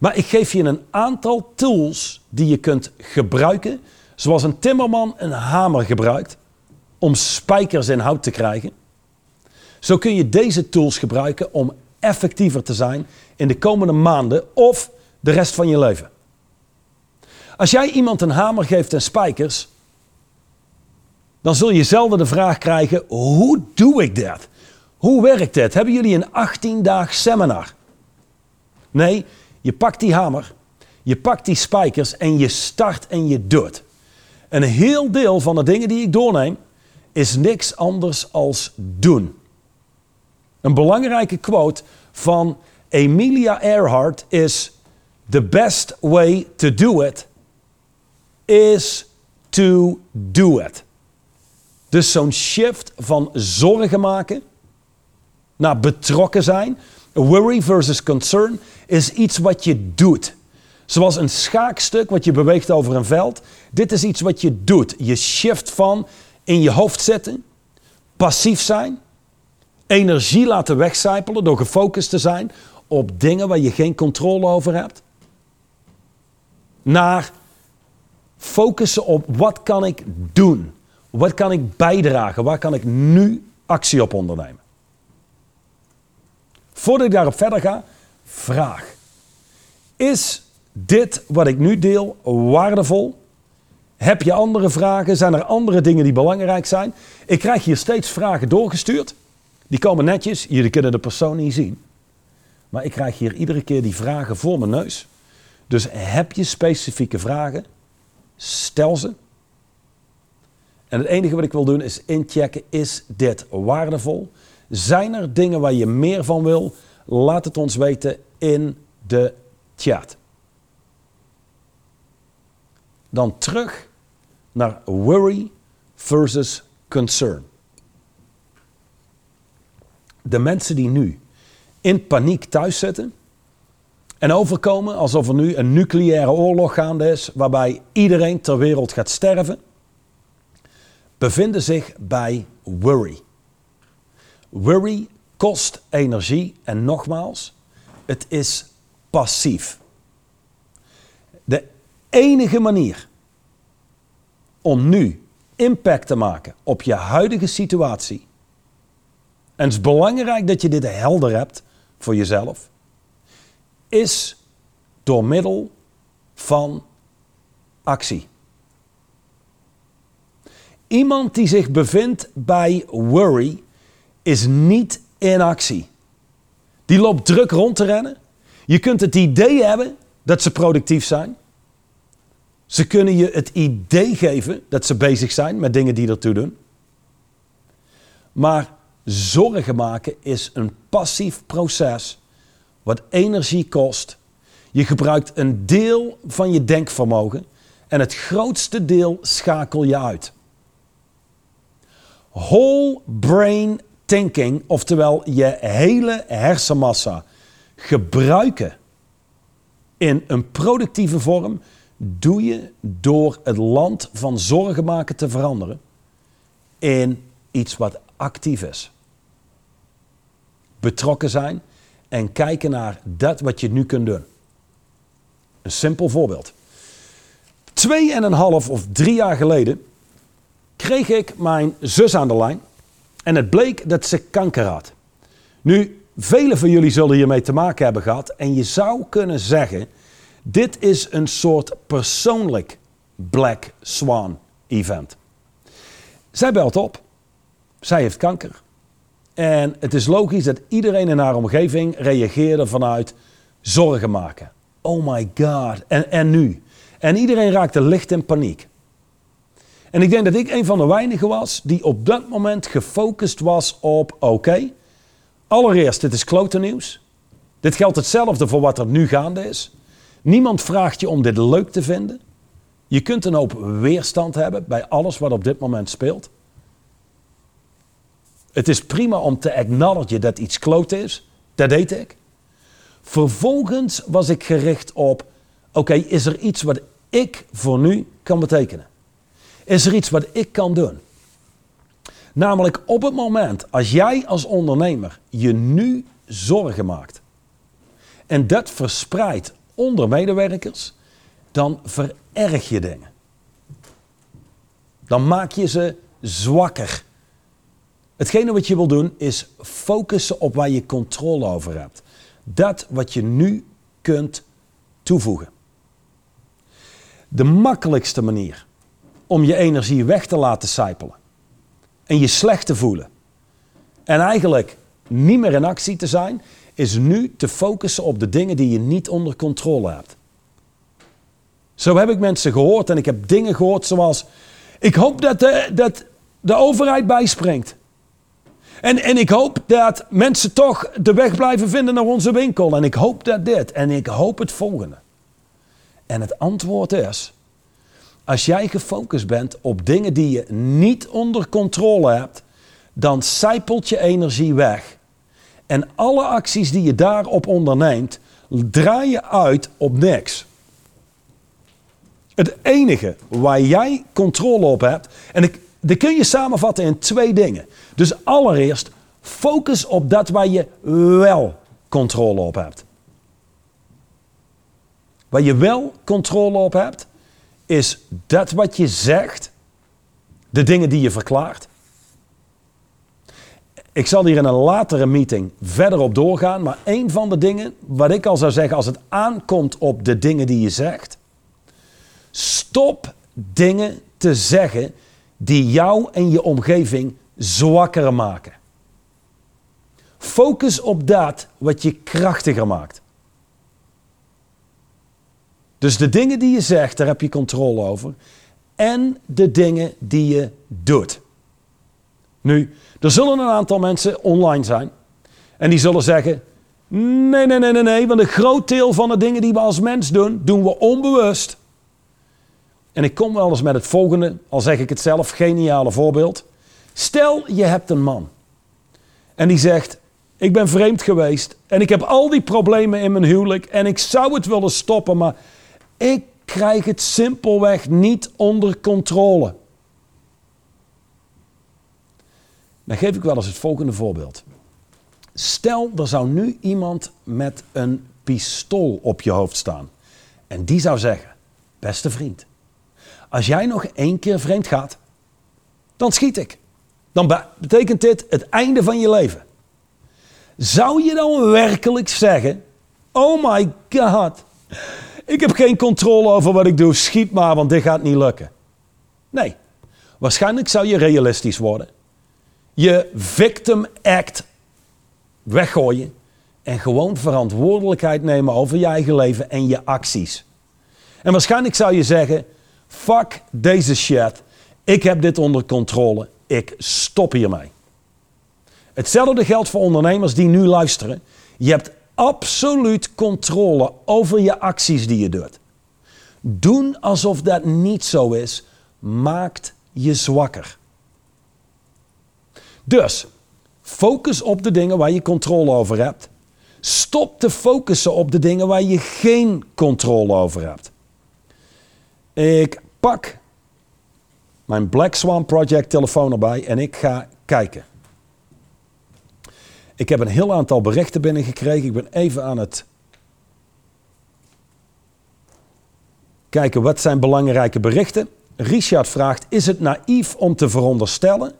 [SPEAKER 2] Maar ik geef je een aantal tools die je kunt gebruiken, zoals een timmerman een hamer gebruikt om spijkers in hout te krijgen. Zo kun je deze tools gebruiken om effectiever te zijn in de komende maanden of de rest van je leven. Als jij iemand een hamer geeft en spijkers, dan zul je zelden de vraag krijgen: hoe doe ik dat? Hoe werkt het? Hebben jullie een 18-daag seminar? Nee, je pakt die hamer, je pakt die spijkers en je start en je doet. Een heel deel van de dingen die ik doorneem is niks anders als doen. Een belangrijke quote van Emilia Earhart is: The best way to do it is to do it. Dus zo'n shift van zorgen maken naar betrokken zijn. Worry versus concern is iets wat je doet. Zoals een schaakstuk wat je beweegt over een veld. Dit is iets wat je doet. Je shift van in je hoofd zetten, passief zijn, energie laten wegcijpelen door gefocust te zijn op dingen waar je geen controle over hebt. Naar focussen op wat kan ik doen? Wat kan ik bijdragen? Waar kan ik nu actie op ondernemen? Voordat ik daarop verder ga, vraag. Is dit wat ik nu deel waardevol? Heb je andere vragen? Zijn er andere dingen die belangrijk zijn? Ik krijg hier steeds vragen doorgestuurd. Die komen netjes, jullie kunnen de persoon niet zien. Maar ik krijg hier iedere keer die vragen voor mijn neus. Dus heb je specifieke vragen? Stel ze. En het enige wat ik wil doen is inchecken, is dit waardevol? Zijn er dingen waar je meer van wil? Laat het ons weten in de chat. Dan terug naar worry versus concern. De mensen die nu in paniek thuis zitten en overkomen alsof er nu een nucleaire oorlog gaande is waarbij iedereen ter wereld gaat sterven bevinden zich bij worry. Worry kost energie en nogmaals, het is passief. De enige manier om nu impact te maken op je huidige situatie. En het is belangrijk dat je dit helder hebt voor jezelf. Is door middel van actie. Iemand die zich bevindt bij worry is niet in actie. Die loopt druk rond te rennen. Je kunt het idee hebben dat ze productief zijn. Ze kunnen je het idee geven dat ze bezig zijn met dingen die ertoe doen. Maar zorgen maken is een passief proces wat energie kost. Je gebruikt een deel van je denkvermogen en het grootste deel schakel je uit. Whole brain thinking, oftewel je hele hersenmassa gebruiken in een productieve vorm, doe je door het land van zorgen maken te veranderen in iets wat actief is. Betrokken zijn en kijken naar dat wat je nu kunt doen. Een simpel voorbeeld. Twee en een half of drie jaar geleden kreeg ik mijn zus aan de lijn en het bleek dat ze kanker had. Nu, velen van jullie zullen hiermee te maken hebben gehad en je zou kunnen zeggen, dit is een soort persoonlijk Black Swan event. Zij belt op, zij heeft kanker. En het is logisch dat iedereen in haar omgeving reageerde vanuit zorgen maken. Oh my god, en, en nu? En iedereen raakte licht in paniek. En ik denk dat ik een van de weinigen was die op dat moment gefocust was op: oké, allereerst, dit is klote nieuws. Dit geldt hetzelfde voor wat er nu gaande is. Niemand vraagt je om dit leuk te vinden. Je kunt een hoop weerstand hebben bij alles wat op dit moment speelt. Het is prima om te acknowledgen dat iets kloot is. Dat deed ik. Vervolgens was ik gericht op: oké, is er iets wat ik voor nu kan betekenen? Is er iets wat ik kan doen? Namelijk op het moment als jij als ondernemer je nu zorgen maakt en dat verspreidt onder medewerkers, dan vererg je dingen. Dan maak je ze zwakker. Hetgene wat je wil doen is focussen op waar je controle over hebt. Dat wat je nu kunt toevoegen. De makkelijkste manier om je energie weg te laten sijpelen. En je slecht te voelen. En eigenlijk niet meer in actie te zijn, is nu te focussen op de dingen die je niet onder controle hebt. Zo heb ik mensen gehoord en ik heb dingen gehoord zoals: ik hoop dat dat de overheid bijspringt. En, en ik hoop dat mensen toch de weg blijven vinden naar onze winkel. En ik hoop dat dit. En ik hoop het volgende. En het antwoord is: als jij gefocust bent op dingen die je niet onder controle hebt, dan zijpelt je energie weg. En alle acties die je daarop onderneemt, draai je uit op niks. Het enige waar jij controle op hebt, en dat kun je samenvatten in twee dingen. Dus allereerst, focus op dat waar je wel controle op hebt. Waar je wel controle op hebt, is dat wat je zegt, de dingen die je verklaart. Ik zal hier in een latere meeting verder op doorgaan, maar een van de dingen wat ik al zou zeggen als het aankomt op de dingen die je zegt, stop dingen te zeggen die jou en je omgeving zwakker maken. Focus op dat wat je krachtiger maakt. Dus de dingen die je zegt, daar heb je controle over. En de dingen die je doet. Nu, er zullen een aantal mensen online zijn. En die zullen zeggen: nee, nee, nee, nee, nee. Want een groot deel van de dingen die we als mens doen, doen we onbewust. En ik kom wel eens met het volgende, al zeg ik het zelf, geniale voorbeeld. Stel je hebt een man. En die zegt: Ik ben vreemd geweest. En ik heb al die problemen in mijn huwelijk. En ik zou het willen stoppen, maar ik krijg het simpelweg niet onder controle. Dan geef ik wel eens het volgende voorbeeld. Stel, er zou nu iemand met een pistool op je hoofd staan. En die zou zeggen: Beste vriend, als jij nog één keer vreemd gaat, dan schiet ik. Dan betekent dit het einde van je leven. Zou je dan werkelijk zeggen: Oh my god, ik heb geen controle over wat ik doe, schiet maar, want dit gaat niet lukken? Nee, waarschijnlijk zou je realistisch worden. Je victim act weggooien en gewoon verantwoordelijkheid nemen over je eigen leven en je acties. En waarschijnlijk zou je zeggen: fuck deze shit, ik heb dit onder controle, ik stop hiermee. Hetzelfde geldt voor ondernemers die nu luisteren. Je hebt absoluut controle over je acties die je doet. Doen alsof dat niet zo is, maakt je zwakker. Dus, focus op de dingen waar je controle over hebt. Stop te focussen op de dingen waar je geen controle over hebt. Ik pak mijn Black Swan Project telefoon erbij en ik ga kijken. Ik heb een heel aantal berichten binnengekregen. Ik ben even aan het kijken wat zijn belangrijke berichten. Richard vraagt: Is het naïef om te veronderstellen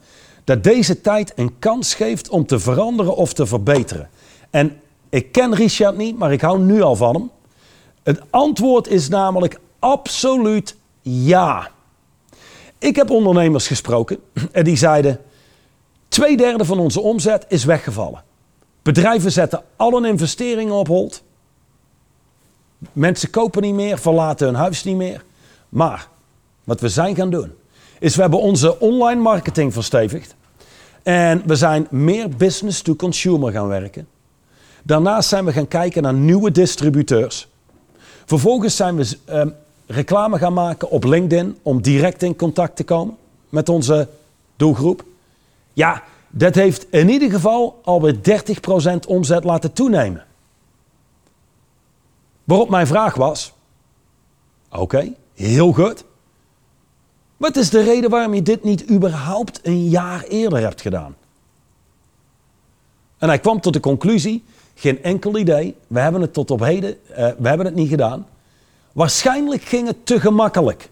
[SPEAKER 2] dat deze tijd een kans geeft om te veranderen of te verbeteren? En ik ken Richard niet, maar ik hou nu al van hem. Het antwoord is namelijk absoluut ja. Ik heb ondernemers gesproken en die zeiden: twee derde van onze omzet is weggevallen. Bedrijven zetten al hun investeringen op hold. Mensen kopen niet meer, verlaten hun huis niet meer. Maar wat we zijn gaan doen, is we hebben onze online marketing verstevigd. En we zijn meer business to consumer gaan werken. Daarnaast zijn we gaan kijken naar nieuwe distributeurs. Vervolgens zijn we uh, reclame gaan maken op LinkedIn om direct in contact te komen met onze doelgroep. Ja, dat heeft in ieder geval alweer 30% omzet laten toenemen. Waarop mijn vraag was: Oké, heel goed. Wat is de reden waarom je dit niet überhaupt een jaar eerder hebt gedaan? En hij kwam tot de conclusie: geen enkel idee. We hebben het tot op heden, uh, we hebben het niet gedaan. Waarschijnlijk ging het te gemakkelijk.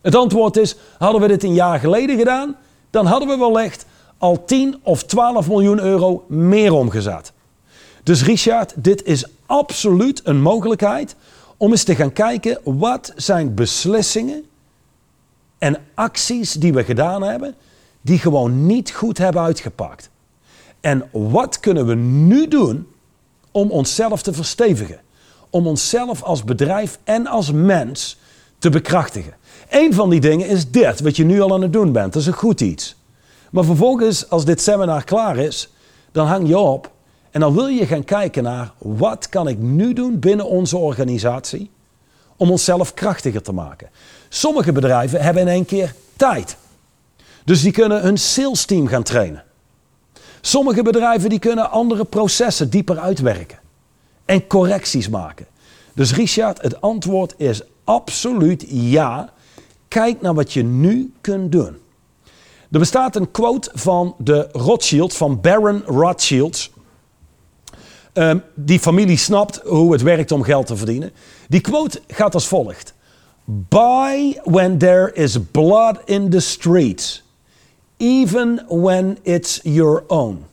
[SPEAKER 2] Het antwoord is: hadden we dit een jaar geleden gedaan, dan hadden we wellicht al 10 of 12 miljoen euro meer omgezet. Dus Richard, dit is absoluut een mogelijkheid om eens te gaan kijken wat zijn beslissingen en acties die we gedaan hebben, die gewoon niet goed hebben uitgepakt. En wat kunnen we nu doen om onszelf te verstevigen? Om onszelf als bedrijf en als mens te bekrachtigen. Een van die dingen is dit, wat je nu al aan het doen bent. Dat is een goed iets. Maar vervolgens, als dit seminar klaar is, dan hang je op en dan wil je gaan kijken naar wat kan ik nu doen binnen onze organisatie om onszelf krachtiger te maken. Sommige bedrijven hebben in één keer tijd. Dus die kunnen hun sales team gaan trainen. Sommige bedrijven die kunnen andere processen dieper uitwerken en correcties maken. Dus Richard, het antwoord is absoluut ja. Kijk naar wat je nu kunt doen. Er bestaat een quote van de Rothschild, van Baron Rothschild. Um, die familie snapt hoe het werkt om geld te verdienen. Die quote gaat als volgt: Buy when there is blood in the streets, even when it's your own.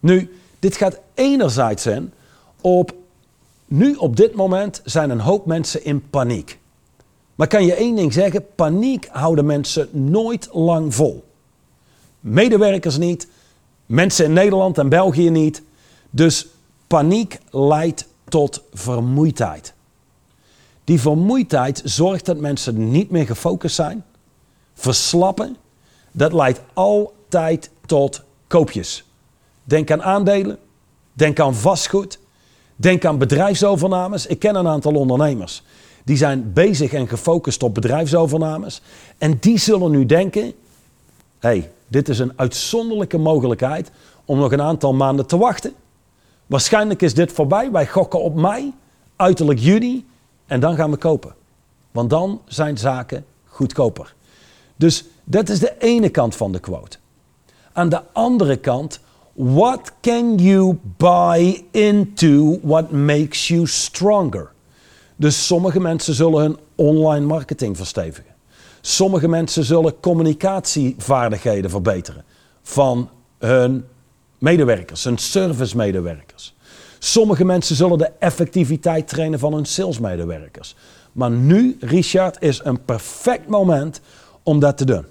[SPEAKER 2] Nu, dit gaat enerzijds zijn op. Nu op dit moment zijn een hoop mensen in paniek. Maar kan je één ding zeggen: paniek houden mensen nooit lang vol medewerkers niet, mensen in Nederland en België niet. Dus paniek leidt tot vermoeidheid. Die vermoeidheid zorgt dat mensen niet meer gefocust zijn, verslappen. Dat leidt altijd tot koopjes. Denk aan aandelen, denk aan vastgoed, denk aan bedrijfsovernames. Ik ken een aantal ondernemers die zijn bezig en gefocust op bedrijfsovernames. En die zullen nu denken: hey, dit is een uitzonderlijke mogelijkheid om nog een aantal maanden te wachten. Waarschijnlijk is dit voorbij. Wij gokken op mei, uiterlijk juni, en dan gaan we kopen. Want dan zijn zaken goedkoper. Dus dat is de ene kant van de quote. Aan de andere kant, what can you buy into what makes you stronger? Dus sommige mensen zullen hun online marketing verstevigen. Sommige mensen zullen communicatievaardigheden verbeteren van hun medewerkers, hun servicemedewerkers. Sommige mensen zullen de effectiviteit trainen van hun salesmedewerkers. Maar nu, Richard, is een perfect moment om dat te doen.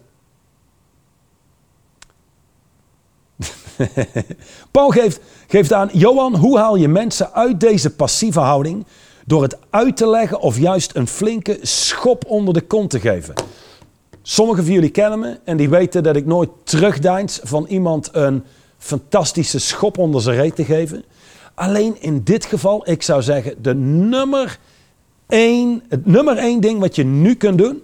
[SPEAKER 2] Paul geeft, geeft aan, Johan, hoe haal je mensen uit deze passieve houding door het uit te leggen of juist een flinke schop onder de kont te geven? Sommigen van jullie kennen me en die weten dat ik nooit terugdeins van iemand een fantastische schop onder zijn reet te geven. Alleen in dit geval, ik zou zeggen, de nummer één, het nummer één ding wat je nu kunt doen,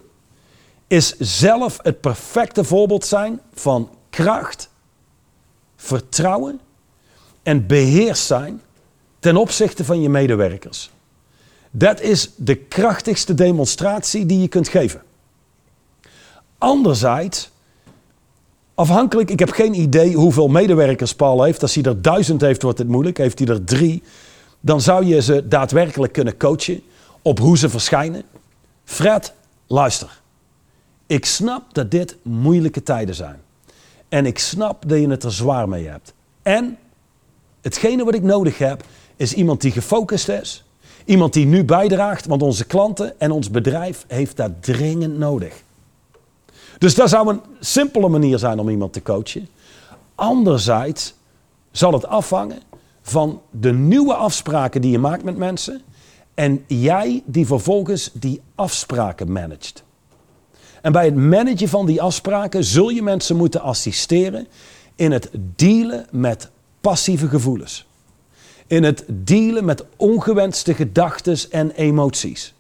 [SPEAKER 2] is zelf het perfecte voorbeeld zijn van kracht, vertrouwen en beheers zijn ten opzichte van je medewerkers. Dat is de krachtigste demonstratie die je kunt geven. Anderzijds, afhankelijk, ik heb geen idee hoeveel medewerkers Paul heeft. Als hij er duizend heeft, wordt het moeilijk. Heeft hij er drie, dan zou je ze daadwerkelijk kunnen coachen op hoe ze verschijnen. Fred, luister. Ik snap dat dit moeilijke tijden zijn. En ik snap dat je het er zwaar mee hebt. En hetgene wat ik nodig heb, is iemand die gefocust is. Iemand die nu bijdraagt, want onze klanten en ons bedrijf heeft dat dringend nodig. Dus dat zou een simpele manier zijn om iemand te coachen. Anderzijds zal het afhangen van de nieuwe afspraken die je maakt met mensen en jij die vervolgens die afspraken managt. En bij het managen van die afspraken zul je mensen moeten assisteren in het dealen met passieve gevoelens. In het dealen met ongewenste gedachten en emoties.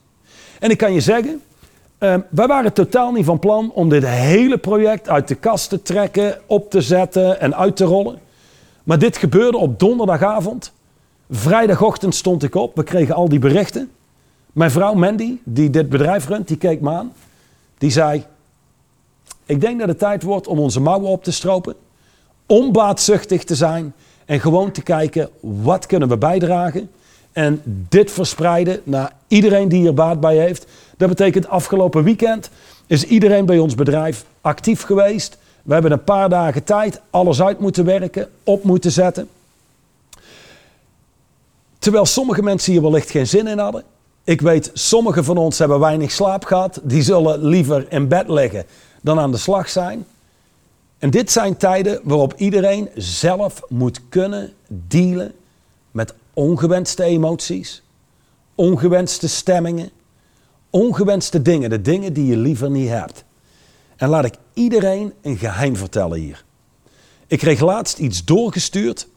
[SPEAKER 2] En ik kan je zeggen, uh, wij waren totaal niet van plan om dit hele project uit de kast te trekken, op te zetten en uit te rollen. Maar dit gebeurde op donderdagavond. Vrijdagochtend stond ik op, we kregen al die berichten. Mijn vrouw Mandy, die dit bedrijf runt, die keek me aan. Die zei, ik denk dat het tijd wordt om onze mouwen op te stropen. Onbaatzuchtig te zijn en gewoon te kijken, wat kunnen we bijdragen? En dit verspreiden naar iedereen die hier baat bij heeft. Dat betekent afgelopen weekend is iedereen bij ons bedrijf actief geweest. We hebben een paar dagen tijd alles uit moeten werken, op moeten zetten. Terwijl sommige mensen hier wellicht geen zin in hadden. Ik weet, sommigen van ons hebben weinig slaap gehad. Die zullen liever in bed liggen dan aan de slag zijn. En dit zijn tijden waarop iedereen zelf moet kunnen dealen met ongewenste emoties, ongewenste stemmingen, ongewenste dingen, de dingen die je liever niet hebt. En laat ik iedereen een geheim vertellen hier. Ik kreeg laatst iets doorgestuurd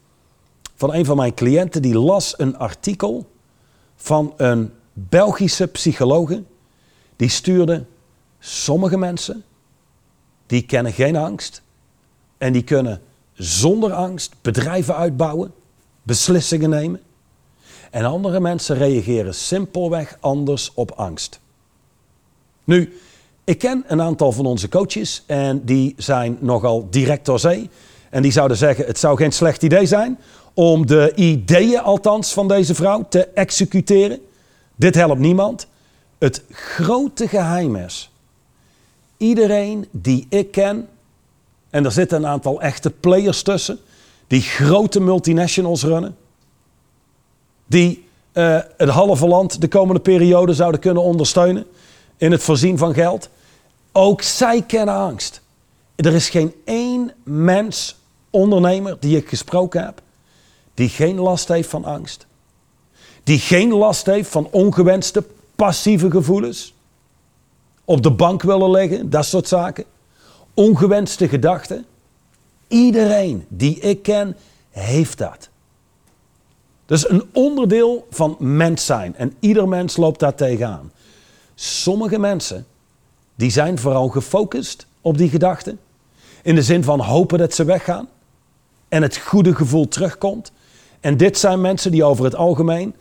[SPEAKER 2] van een van mijn cliënten die las een artikel van een Belgische psychologe. Die stuurde sommige mensen die kennen geen angst en die kunnen zonder angst bedrijven uitbouwen, beslissingen nemen. En andere mensen reageren simpelweg anders op angst. Nu, ik ken een aantal van onze coaches en die zijn nogal direct door zee. En die zouden zeggen: het zou geen slecht idee zijn om de ideeën althans van deze vrouw te executeren. Dit helpt niemand. Het grote geheim is: iedereen die ik ken, en er zitten een aantal echte players tussen, die grote multinationals runnen, die het halve land de komende periode zouden kunnen ondersteunen in het voorzien van geld. Ook zij kennen angst. Er is geen één mens, ondernemer, die ik gesproken heb, die geen last heeft van angst. Die geen last heeft van ongewenste passieve gevoelens. Op de bank willen leggen, dat soort zaken. Ongewenste gedachten. Iedereen die ik ken, heeft dat. Dat is een onderdeel van mens zijn. En ieder mens loopt daar tegenaan. Sommige mensen, die zijn vooral gefocust op die gedachten. In de zin van hopen dat ze weggaan. En het goede gevoel terugkomt. En dit zijn mensen die over het algemeen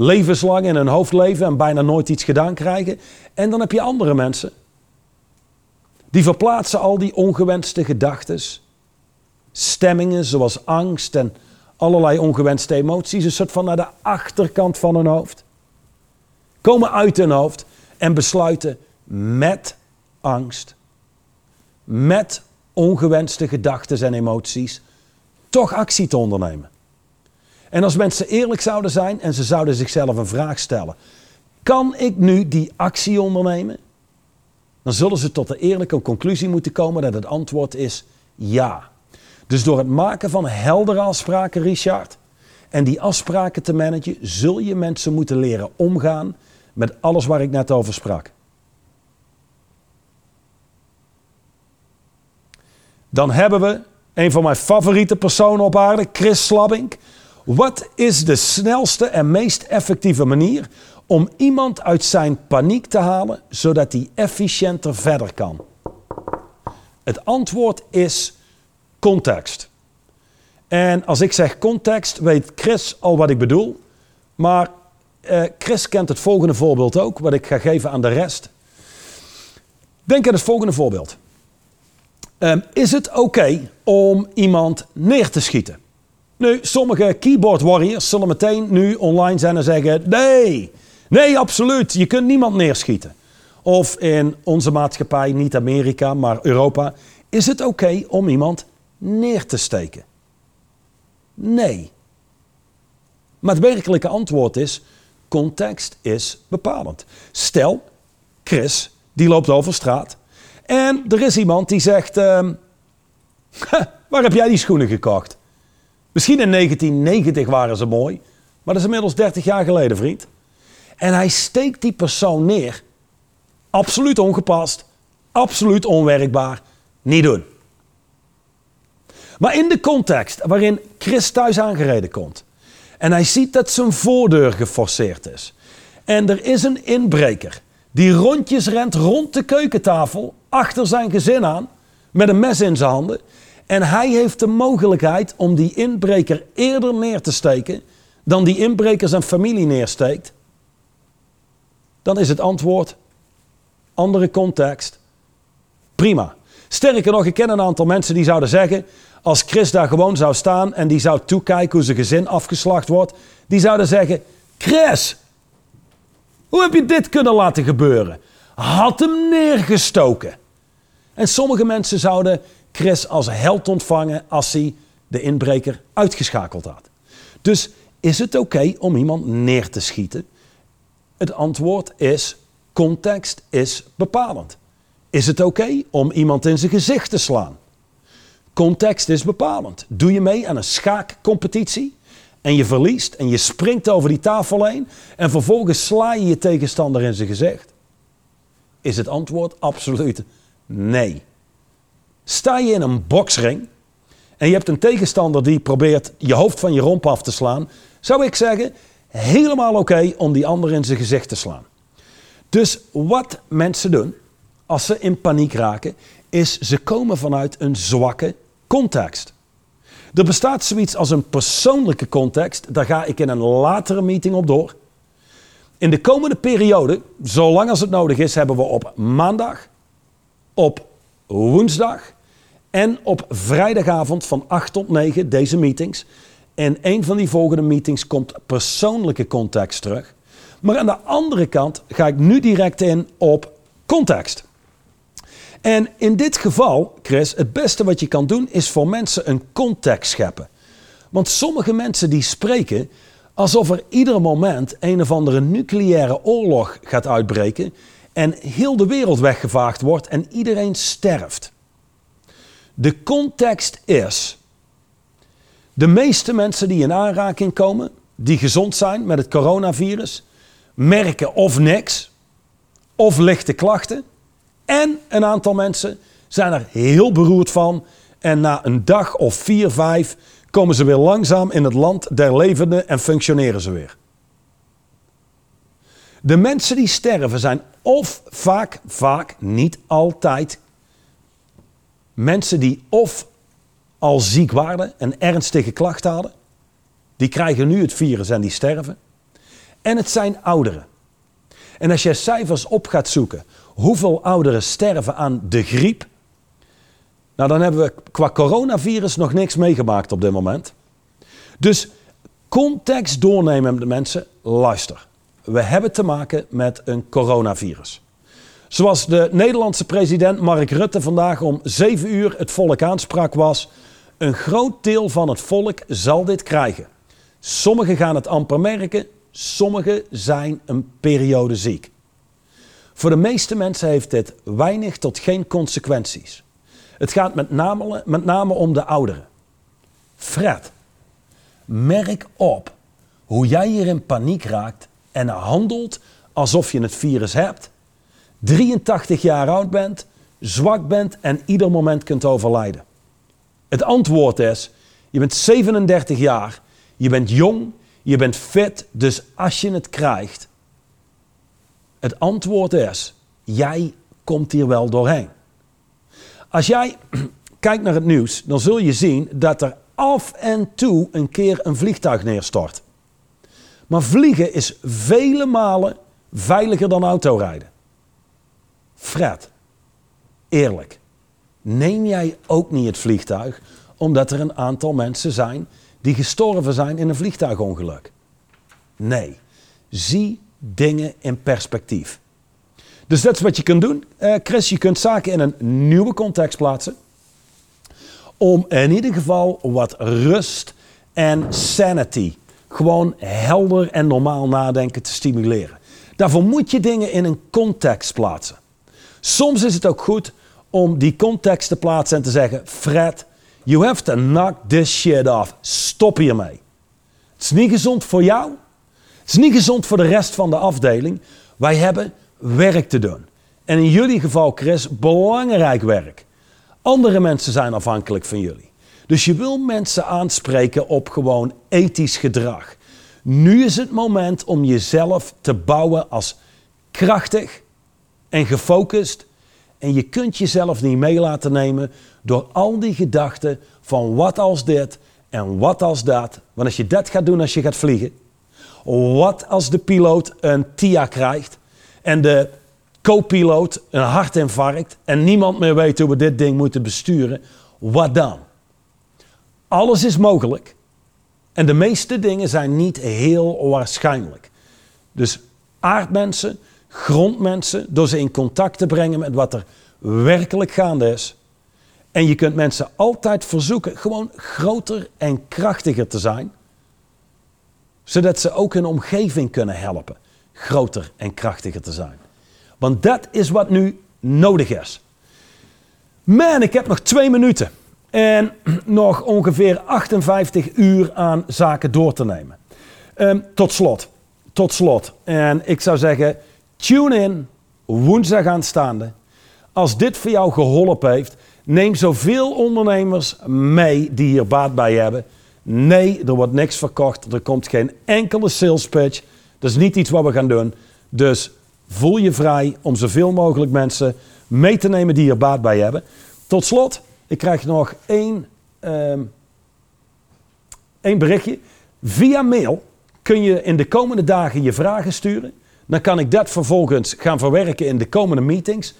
[SPEAKER 2] levenslang in hun hoofd leven en bijna nooit iets gedaan krijgen. En dan heb je andere mensen. Die verplaatsen al die ongewenste gedachten, stemmingen zoals angst en allerlei ongewenste emoties, een soort van naar de achterkant van hun hoofd. Komen uit hun hoofd en besluiten met angst, met ongewenste gedachten en emoties, toch actie te ondernemen. En als mensen eerlijk zouden zijn en ze zouden zichzelf een vraag stellen: kan ik nu die actie ondernemen? Dan zullen ze tot de eerlijke conclusie moeten komen dat het antwoord is ja. Dus door het maken van heldere afspraken, Richard, en die afspraken te managen, zul je mensen moeten leren omgaan met alles waar ik net over sprak. Dan hebben we een van mijn favoriete personen op aarde, Chris Slabbing. Wat is de snelste en meest effectieve manier om iemand uit zijn paniek te halen, zodat hij efficiënter verder kan? Het antwoord is context. En als ik zeg context, weet Chris al wat ik bedoel. Maar uh, Chris kent het volgende voorbeeld ook, wat ik ga geven aan de rest. Denk aan het volgende voorbeeld. Um, is het oké om iemand neer te schieten? Nu, sommige keyboard warriors zullen meteen nu online zijn en zeggen: nee, nee, absoluut, je kunt niemand neerschieten. Of in onze maatschappij, niet Amerika, maar Europa, is het oké om iemand neer te steken? Nee. Maar het werkelijke antwoord is: context is bepalend. Stel, Chris, die loopt over straat. En er is iemand die zegt: uh, Waar heb jij die schoenen gekocht? Misschien in 1990 waren ze mooi, maar dat is inmiddels 30 jaar geleden, vriend. En hij steekt die persoon neer. Absoluut ongepast, absoluut onwerkbaar. Niet doen. Maar in de context waarin Chris thuis aangereden komt en hij ziet dat zijn voordeur geforceerd is en er is een inbreker die rondjes rent rond de keukentafel achter zijn gezin aan met een mes in zijn handen en hij heeft de mogelijkheid om die inbreker eerder neer te steken dan die inbreker zijn familie neersteekt, dan is het antwoord andere context. Prima. Sterker nog, ik ken een aantal mensen die zouden zeggen: als Chris daar gewoon zou staan en die zou toekijken hoe zijn gezin afgeslacht wordt, die zouden zeggen: Chris, hoe heb je dit kunnen laten gebeuren? Had hem neergestoken. En sommige mensen zouden Chris als held ontvangen als hij de inbreker uitgeschakeld had. Dus is het oké om iemand neer te schieten? Het antwoord is: context is bepalend. Is het oké om iemand in zijn gezicht te slaan? Context is bepalend. Doe je mee aan een schaakcompetitie en je verliest en je springt over die tafel heen en vervolgens sla je je tegenstander in zijn gezicht? Is het antwoord absoluut nee. Sta je in een boksring en je hebt een tegenstander die probeert je hoofd van je romp af te slaan, zou ik zeggen, helemaal oké om die ander in zijn gezicht te slaan. Dus wat mensen doen als ze in paniek raken, is ze komen vanuit een zwakke context. Er bestaat zoiets als een persoonlijke context, daar ga ik in een latere meeting op door. In de komende periode, zolang als het nodig is, hebben we op maandag, op woensdag en op vrijdagavond van 8 tot 9 deze meetings. En een van die volgende meetings komt persoonlijke context terug. Maar aan de andere kant ga ik nu direct in op context. En in dit geval, Chris, het beste wat je kan doen is voor mensen een context scheppen. Want sommige mensen die spreken alsof er ieder moment een of andere nucleaire oorlog gaat uitbreken en heel de wereld weggevaagd wordt en iedereen sterft. De context is, de meeste mensen die in aanraking komen, die gezond zijn met het coronavirus, merken of niks, of lichte klachten. En een aantal mensen zijn er heel beroerd van. En na een dag of vier, vijf komen ze weer langzaam in het land der levenden en functioneren ze weer. De mensen die sterven zijn of vaak, vaak, niet altijd mensen die of al ziek waren en ernstige klachten hadden. Die krijgen nu het virus en die sterven. En het zijn ouderen. En als je cijfers op gaat zoeken, hoeveel ouderen sterven aan de griep? Nou, dan hebben we qua coronavirus nog niks meegemaakt op dit moment. Dus context doornemen met de mensen, luister. We hebben te maken met een coronavirus. Zoals de Nederlandse president Mark Rutte vandaag om 7 uur het volk aansprak was... Een groot deel van het volk zal dit krijgen. Sommigen gaan het amper merken, sommigen zijn een periode ziek. Voor de meeste mensen heeft dit weinig tot geen consequenties. Het gaat met name, met name om de ouderen. Fred, merk op hoe jij hier in paniek raakt en handelt alsof je het virus hebt, 83 jaar oud bent, zwak bent en ieder moment kunt overlijden. Het antwoord is, je bent 37 jaar, je bent jong, je bent fit, dus als je het krijgt, het antwoord is, jij komt hier wel doorheen. Als jij kijkt naar het nieuws, dan zul je zien dat er af en toe een keer een vliegtuig neerstort. Maar vliegen is vele malen veiliger dan autorijden. Fred, eerlijk, neem jij ook niet het vliegtuig omdat er een aantal mensen zijn die gestorven zijn in een vliegtuigongeluk? Nee, zie dingen in perspectief. Dus dat is wat je kunt doen, uh, Chris. Je kunt zaken in een nieuwe context plaatsen. Om in ieder geval wat rust en sanity, gewoon helder en normaal nadenken te stimuleren. Daarvoor moet je dingen in een context plaatsen. Soms is het ook goed om die context te plaatsen en te zeggen: Fred, you have to knock this shit off. Stop hiermee. Het is niet gezond voor jou. Het is niet gezond voor de rest van de afdeling. Wij hebben werk te doen. En in jullie geval, Chris, belangrijk werk. Andere mensen zijn afhankelijk van jullie. Dus je wil mensen aanspreken op gewoon ethisch gedrag. Nu is het moment om jezelf te bouwen als krachtig en gefocust. En je kunt jezelf niet mee laten nemen door al die gedachten van wat als dit en wat als dat. Want als je dat gaat doen als je gaat vliegen, wat als de piloot een TIA krijgt en de co-piloot een hartinfarct en niemand meer weet hoe we dit ding moeten besturen, wat dan? Alles is mogelijk en de meeste dingen zijn niet heel waarschijnlijk. Dus aardmensen, grondmensen, door ze in contact te brengen met wat er werkelijk gaande is. En je kunt mensen altijd verzoeken gewoon groter en krachtiger te zijn, zodat ze ook hun omgeving kunnen helpen groter en krachtiger te zijn. Want dat is wat nu nodig is. Man, ik heb nog twee minuten en nog ongeveer 58 uur aan zaken door te nemen. Um, tot slot, tot slot. En ik zou zeggen, tune in woensdag aanstaande. Als dit voor jou geholpen heeft, neem zoveel ondernemers mee die hier baat bij hebben. Nee, er wordt niks verkocht. Er komt geen enkele sales pitch. Dat is niet iets wat we gaan doen. Dus voel je vrij om zoveel mogelijk mensen mee te nemen die er baat bij hebben. Tot slot, ik krijg nog één, um, één berichtje. Via mail kun je in de komende dagen je vragen sturen. Dan kan ik dat vervolgens gaan verwerken in de komende meetings.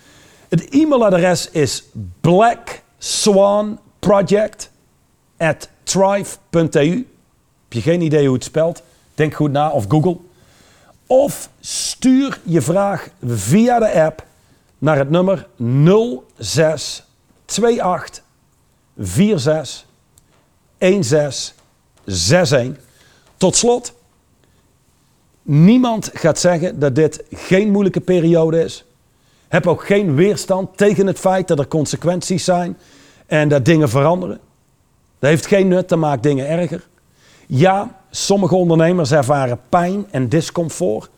[SPEAKER 2] Het e-mailadres is blackswanproject@thrive.eu. Heb je geen idee hoe het spelt? Denk goed na of Google. Of stuur je vraag via de app naar het nummer 0628 46 1661. Tot slot, niemand gaat zeggen dat dit geen moeilijke periode is. Heb ook geen weerstand tegen het feit dat er consequenties zijn en dat dingen veranderen. Dat heeft geen nut, dat maakt dingen erger. Ja, sommige ondernemers ervaren pijn en discomfort.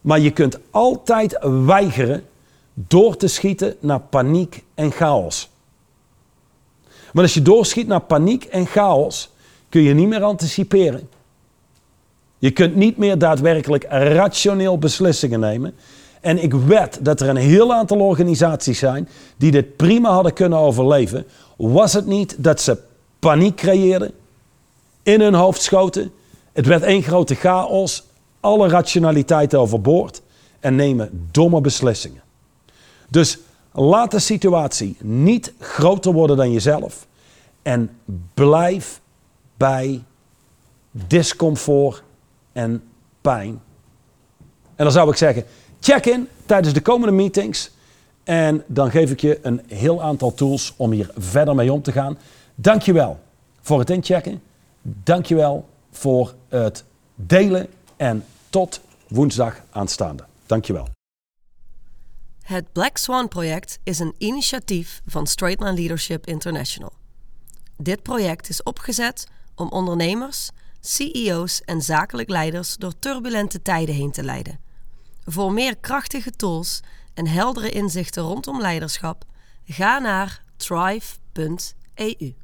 [SPEAKER 2] Maar je kunt altijd weigeren door te schieten naar paniek en chaos. Maar als je doorschiet naar paniek en chaos, kun je niet meer anticiperen. Je kunt niet meer daadwerkelijk rationeel beslissingen nemen. En ik wed dat er een heel aantal organisaties zijn die dit prima hadden kunnen overleven. Was het niet dat ze paniek creëerden, in hun hoofd schoten. Het werd één grote chaos, alle rationaliteit overboord en nemen domme beslissingen. Dus laat de situatie niet groter worden dan jezelf en blijf bij discomfort en pijn. En dan zou ik zeggen, Check in tijdens de komende meetings. En dan geef ik je een heel aantal tools om hier verder mee om te gaan. Dankjewel voor het inchecken. Dankjewel voor het delen. En tot woensdag aanstaande. Dankjewel.
[SPEAKER 1] Het Black Swan project is een initiatief van Straightline Leadership International. Dit project is opgezet om ondernemers, CEO's en zakelijk leiders door turbulente tijden heen te leiden. Voor meer krachtige tools en heldere inzichten rondom leiderschap, ga naar thrive.eu.